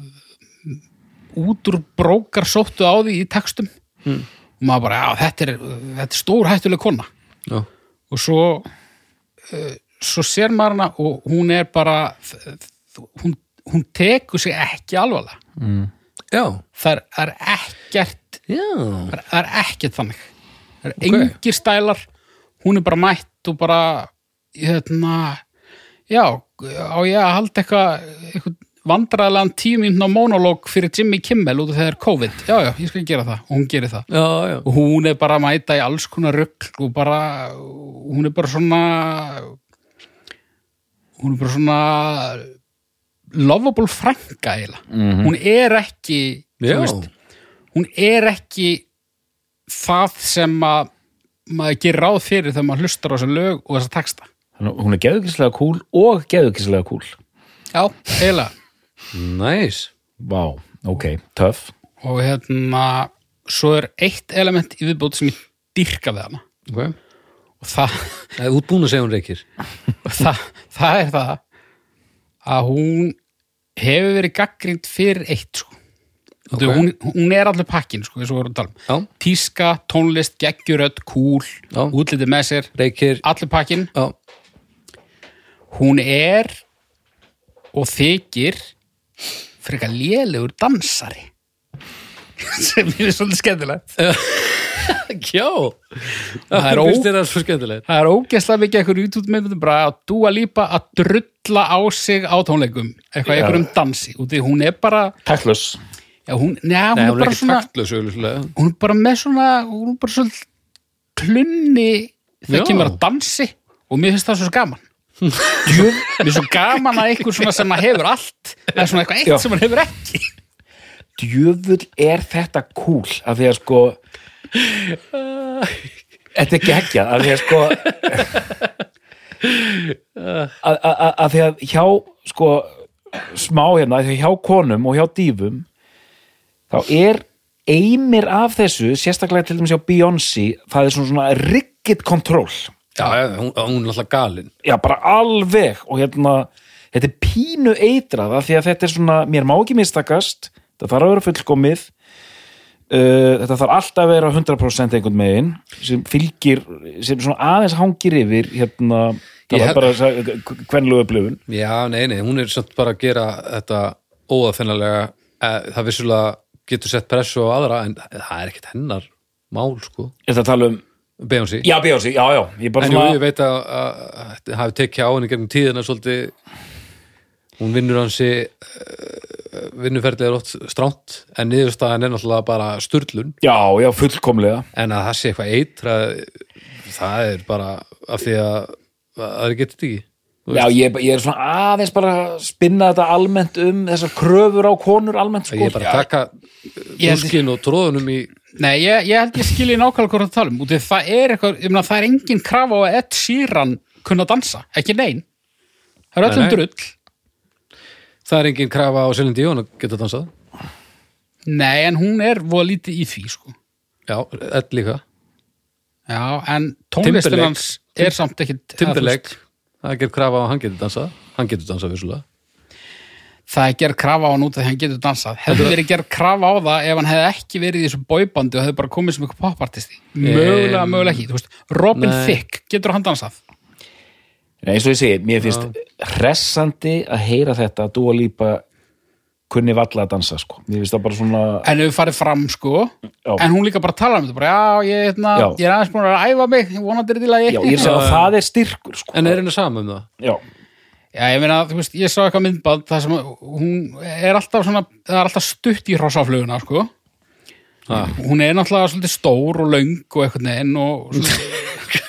út úr brókar sóttu á því í textum. Mm. og maður bara, já, þetta er, þetta er stór hættuleg kona. Já, og svo uh, svo sér maður hana og hún er bara hún, hún tekur sig ekki alvarlega já, það er, er ekkert já. það er, er ekkert þannig það er Ok. engir stælar hún er bara mætt og bara hérna já, á ég að halda eitthvað eitthvað vandræðilegan tíu mínúna monológ fyrir Jimmy Kimmel út af þegar COVID. Já, já, ég skal gera það. Og hún gerir það. Já, já. og hún er bara að mæta í alls konar rugl og bara hún er bara svona hún er bara svona lovable frænka eiginlega. Hún er ekki veist, hún er ekki það sem að maður gerir ráð fyrir þegar maður hlustar á þessa lög og þessa texta. Hún er geðugkislega cool og geðugkislega cool já, eiginlega næs Vá, ok, töff og hérna svo er eitt element í viðbót sem ég dyrka við hana ok, og það það er útbúin að segja hún reykir og það, það er það að hún hefur verið gaggrind fyrir eitt sko. Ok. okay. hún, hún er allir pakkin sko, eins og við vorum að tala um. já, tíska, tónlist, geggjurödd, kúl Já. útlitið með sér, reykir allir pakkin já, hún er og þykir frekar lélegur dansari. Sem er svolítið skemmtilegt. Já. Það er það er ógeðslega mikið eitthvað YouTube-myndum bara að dúa lípa að drulla á sig á tónleikum. Eitthvað eitthvað um dansi. Því hún er bara Tæklus Já, hún, neða, hún, Nei, hún er bara svona auðvitað. hún er bara með svona hún er bara svona klunni þegar kemur að dansi. Og mér finnst það svo gaman Djöf, mér er svo gaman að einhver svona sem að hefur allt það er svona eitthvað eitt Já. sem hann hefur ekki djöfull er þetta cool af því að sko þetta er geggjað af því að sko að, að, að, að því að hjá sko smá hérna, af því að hjá konum og hjá dýfum þá er eimir af þessu, sérstaklega til dæmis hjá Beyoncé, það er svona, svona rigged control Já, hún, hún er alltaf galin. já, bara alveg og hérna, þetta er pínu eitrað af því að þetta er svona, mér má ekki mistakast þetta þarf að vera fullkomið uh, þetta þarf alltaf að vera 100% einhvern megin sem fylgir, sem svona aðeins hangir yfir hérna, það var bara kvenlu upplifun Já, nei, nei, hún er samt bara að gera þetta óðafinnalega. Það vissulega getur sett pressu á aðra, en það er ekkert hennar mál, sko. Þetta tala um, Beyoncé. já, Bjósi, já, já. En jú, svona, ég veit að, að, að þetta hafi tekið á henni gegnum tíðina svolítið. Hún vinnur hansi vinnuferðið er oft stránt en niðurstaðan er náttúrulega bara sturlun. Já, já, fullkomlega. En að það sé eitthvað eitra það er bara af því að að það getur þetta ekki Já, ég, ég er svona aðeins bara að spinna þetta almennt um þessar kröfur á konur almennt sko. ég er bara að taka dúskin og tróðunum í Nei, ég, ég held ég skilji nákvæmlega hvað það tala um. Út af því það er eitthvað, ég meina það er engin krafa á að Ed Sheeran kunna dansa, ekki nein. Það er öllum nei. drull. Það er engin krafa á Selin Díón að geta dansað. Nei, en hún er voða lítið í því sko. já, ell líka. Já, en hans er samt ekkit Timberlake, það er gerð krafa á að hann getur dansað. Hann getur dansað vissulega. Það er gerð krafa á hann út af því hann getur dansað. Hefði verið gerð krafa á það ef hann hefði ekki verið í þessu bóibandi og hefði bara komið sem eitthvað popartisti mögulega, Em, mögulega ekki. Veist, Robin nei. Thicke, getur hann dansað? Nei, eins og ég segi, mér finnst hressandi að heyra þetta að Dua Lipa kunni valla að dansa sko. það svona en hefur farið fram sko Já. en hún líka bara tala um þetta bara, já, ég, Já. ég er aðeins búin að æfa mig ég vonandi er ég segi að það er styrkur sko. en er henni sama um það? já, Já, ég meina, þú veist, ég sá eitthvað myndband þar sem hún er alltaf svona það er alltaf stutt í hrossafluguna, sko Ha. hún er náttúrulega svolítið stór og löng og eitthvað neginn og svona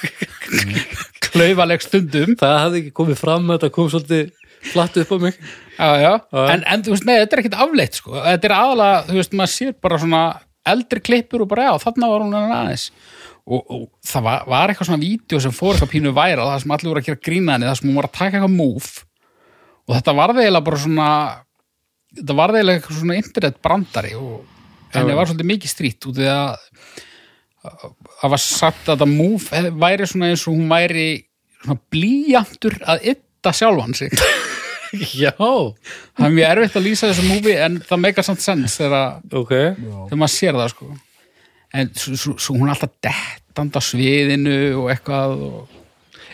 klaufaleg stundum það hafði ekki komið fram þetta kom svolítið flatt upp á mig já, já. En, en þú veist, nei, þetta er ekkit afleitt sko. þetta er aðalega, þú veist, maður sér bara svona eldri klippur og bara, já, þarna var hún enn aðeins. Og, og það var, var eitthvað svona vídeo sem fór eitthvað pínu væra það sem allir voru að gera grína henni, það sem hún var að taka eitthvað move. Og þetta var eiginlega bara svona þetta var eiginlega eitthvað svona internet brandari og henni var svolítið mikið strýtt út í að það var sagt að þetta move væri svona eins og hún væri svona blíjantur að ytta sjálfan sig já, það er mjög erfitt að lýsa þessu múfi en það meikar samt sens þegar, ok þegar maður sér það sko. en svo, hún er alltaf dettand á sviðinu og eitthvað og...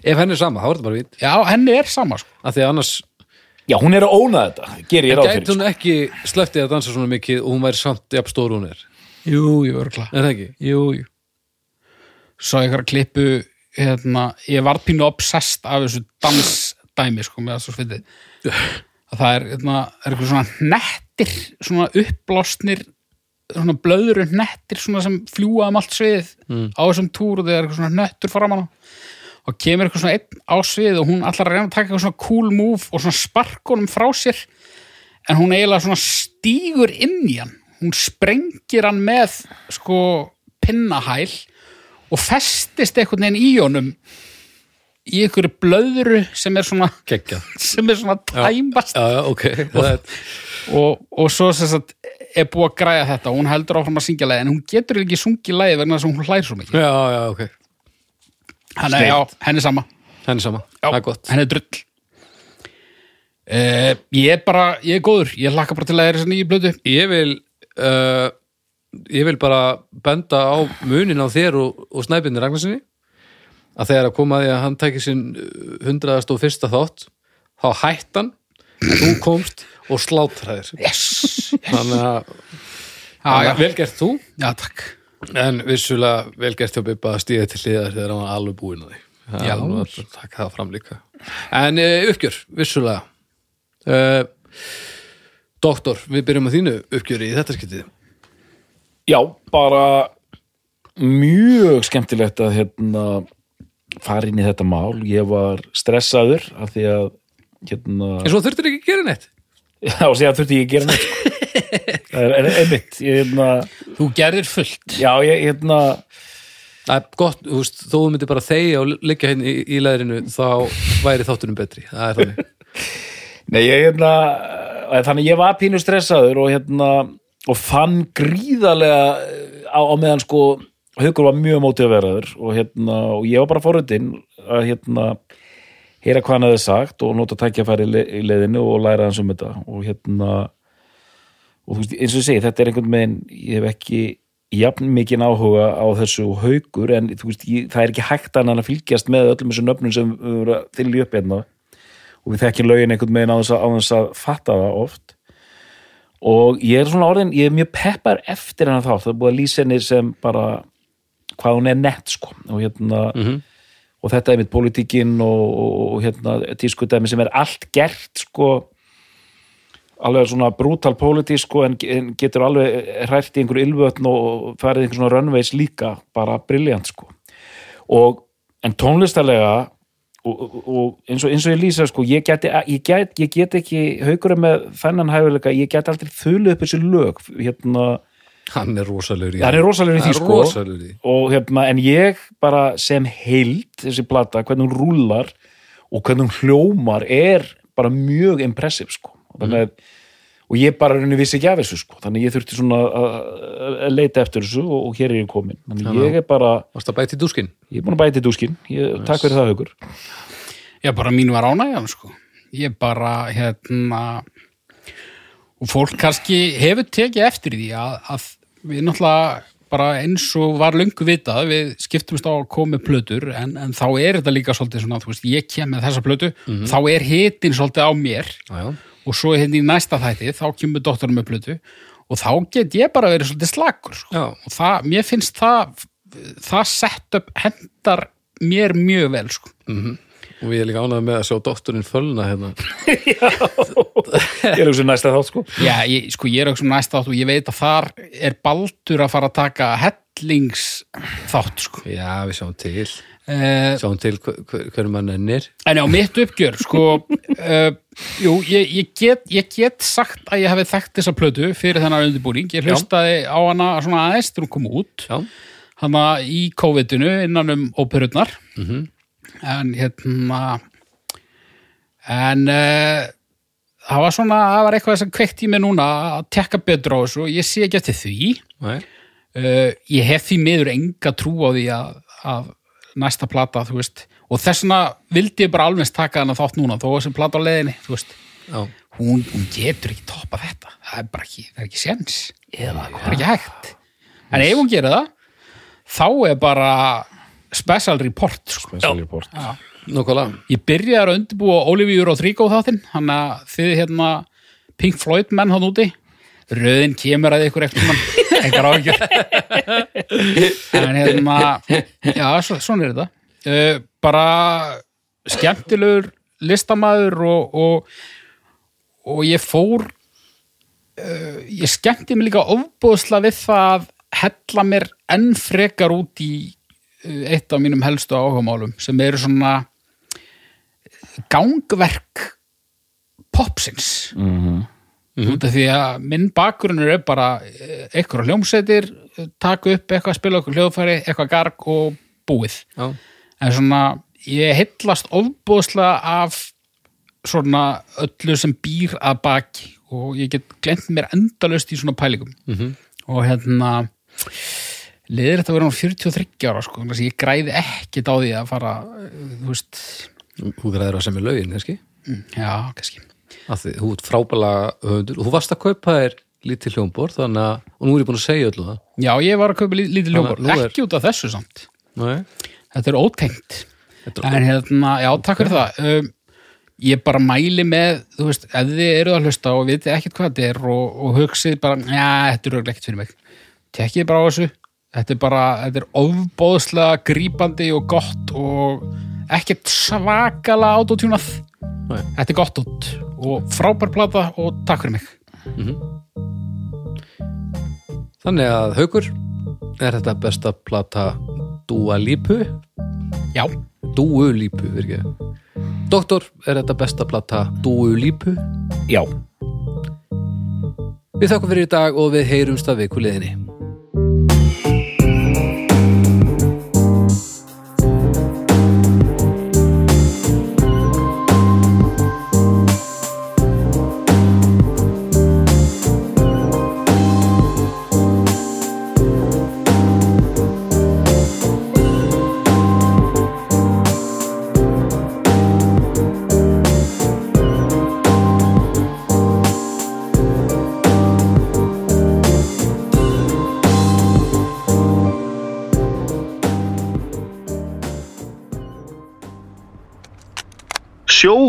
ef henni er sama, þá er þetta bara vít já, henni er sama sko. af því að annars já, hún er að óna þetta gerir ég ráð gæti fyrir sko. hún ekki slepptið að dansa svona mikið og hún væri samt jafn stór og hún er jú, jú, örgla er það ekki? jú, jú svo eitthvað klippu hérna, ég var pínu obsessed af þessu dansdæmi sko, með svo svitið það er, hérna, er eitthvað svona nettir svona uppblásnir svona blöðru nettir svona sem fljúa um allt sviðið á þessum túr og það er eitthvað svona nettur framan á og kemur eitthvað svona einn á sviðið og hún allar reyna að taka eitthvað svona cool move og svona sparkunum frá sér en hún eiginlega svona stígur inn í hann. Hún sprengir hann með sko pinnahæl og festist einhvern veginn í honum í einhverju blöðru sem er svona Kekja. sem er svona tæmast Já, já, ok. Það er, og, og svo sagt er búið að græja þetta og hún heldur áfram að syngja lagi en hún getur ekki sungið lagi vegna þess að hún hlær svo mikið já, já, ok. hann er, já, henni er sama Henni sama. Það er gott. henni er drull uh, ég er bara, ég er góður ég hlakka bara til að er þess að nýju blödu Ég vil, uh, ég vil bara benda á munin á þér og, og snæpinni Ragnarsinni að þegar að koma að því að hann tæki sinn hundraðast og fyrsta þátt þá hætt hann, þú komst og sláttraðir. yes, Þannig að, já, já, vel gert þú já, takk En vissulega vel gert hjá Bibba að stíða til hliðar þegar hann var alveg búinn á því. Það Já. að taka það fram líka. En uh, uppgjör, vissulega. Uh, Doktor, við byrjum að þínu uppgjöri í þetta skiptið Já, bara mjög skemmtilegt að hérna fara inn í þetta mál. Ég var stressaður af því að hérna, En svo þurftir ekki að gera neitt já, síðan þurfti ég að gera neitt. sko. Það er, einmitt, hérna, Þú gerðir fullt. já, ég, hérna, Það er gott, þú veist, þó þú myndir bara þegja og liggja hérna í, í leðrinu þá væri þáttunum betri, það er þannig nei, ég, hérna, eh, þannig ég var pínu stressaður og hérna, og fann gríðarlega eh, á, á meðan sko, haukur var mjög mótiveraður og hérna, og ég var bara forutinn að hérna, heyra hvað hann hefði sagt og nota tækjafæri í le- í leiðinu og læra hans um þetta. Og hérna og veist, eins og ég segi, þetta er einhvern veginn ég hef ekki jafn mikið áhuga á þessu haukur en veist, ég, það er ekki hægt annað en að fylgjast með öllum þessum nöfnum sem við vorum að þylja upp hérna. Og við þekkjum lögin einhvern veginn á þess að, að fatta það oft. Og ég er svona orðin, ég er mjög peppar eftir hennar þátt, það er búið að lýsa henni sem bara hvað hún er nett sko. Og hérna og þetta er mitt pólitíkin og, og, og hérna tískudæmi sem er allt gert sko alveg svona brútal pólitík sko en, en getur alveg hrært í einhverju ylvötn og farið í einhver svona runways líka bara briljant sko. Og en tónlistarlega og, og, eins, og, eins og ég lýsa sko ég get, ég get, ég get ekki haugur með þennan hæfileika, ég get aldrei þulu upp þessu lög hérna Hann er rosalegur í Það er rosalegur í því Hann sko. í og hérna, en ég bara sem heild þessi plata, hvernig hún rúlar og hvernig hún hljómar er bara mjög impressive sko. Að, og ég bara rauninni vissi ekki af þessu sko, þannig ég þurfti svona að, leita eftir þessu og, og hér er ég komin þannig ég er bara, Varst að bæti í dúskinn? ég er búin að bæti dúskin ég, takk fyrir það haugur Já, bara mín var ánægjan, sko. Ég bara, hérna, og fólk kannski hefur tekið eftir því að, að við náttúrulega bara eins og var löngu vitað, við skiptumst á að koma með plötur, en, en þá er þetta líka svolítið svona, veist, ég kem með þessa plötu, þá er hitin svolítið á mér Já, já. og svo hérna í næsta þætti, þá kemur doktorum með plötu og þá get ég bara verið svolítið slakur, sko. Já. Og það, mér finnst það, það sett upp hendar mér mjög vel, sko. Og við erum líka ánægð með að sjá doktorinn fölna hérna. Ég er hugsa um næsta þátt sko. Já, ég, sko, ég er auðvitað næst átt og ég veit að þar er baldur að fara að taka hellings þátt, sko. Já, við sjáum til. Uh, Sjáum til hver, hver, hver mann ennir en á mitt uppgjör, sko, uh, jú, ég, ég, get, ég get sagt að ég hefði þekkt þessa plötu fyrir þennan undirbúning. Ég hlustaði á hana svona aðeins þegar hún kom út, Já, hana í COVID-inu innan um óperurnar. En hérna, en uh, það var svona, það var eitthvað sem kveikt í mig núna að tekka betur á þessu og ég sé ekki eftir því. uh, ég hef því miður enga trú á því að, að næsta plata, þú veist og þess vegna vildi ég bara alveg taka hana þátt núna þó þessi plata á leiðinni, þú veist. Hún, hún getur ekki toppa þetta. Það er bara ekki, það er ekki séns. Eða það er ekki hægt. En ef hún gerir það þá er bara special report sko. Special report. nokkvælega ég byrjaði að undirbúa Olivia Rodrigo þáttinn hann að þið hérna Pink Floyd menn hann úti. Röðin kemur að ykkur eftir mann. Einhver áhyggjur. En hérna já, svo, svona er þetta. Uh, bara skemmtilegur listamaður og, og, og ég fór uh, ég skemmti mig líka ofbúðsla við það að hella mér enn frekar út í eitt af mínum helstu áhugamálum sem eru svona gangverk popsins. Út af því að minn bakgrunnur er bara eh, eitthvað hljómsveitir taka upp eitthvað, spila okkur hljóðfæri eitthvað garg og búið. Já, en svona, ég heillast ofbúðslega af svona öllu sem býr að baki og ég get glemt mér endalaust í svona pælingum. -hmm. og hérna liðir þetta að vera um 43 ára sko, þannig að ég græði ekkit á því að fara eh, þú veist, þú græðir að sem er lögin, kannski mm, já, kannski. Því, þú ert frábæla höfundur. Og þú varst að kaupa þér lítið hljómbor þannig að, og nú er ég búin að segja öllu það. Já, ég var að kaupa lí- lítið Þannig að nú er- ekki út af þessu samt. Nei, þetta er ótengt. Þetta er en hérna, já, takk fyrir það. Um, ég bara mæli með þú veist, ef þið eruð að hlusta og vitið ekkert hvað þetta er og, og hugsið bara já, þetta er örugglega ekkert fyrir mig. Tekkið bara á þessu þetta er bara, þetta er ofbóðslega grípandi og gott og ekkert svakala autotjúnað þetta er gott út og frábær plata og takk fyrir mig. Þannig að haukur er þetta besta plata Dúa Lípu Já, Dúu Lípu, virkið Doktor er þetta besta plata Dúu Lípu Já, Við þakkum fyrir í dag og við heyrumst að viku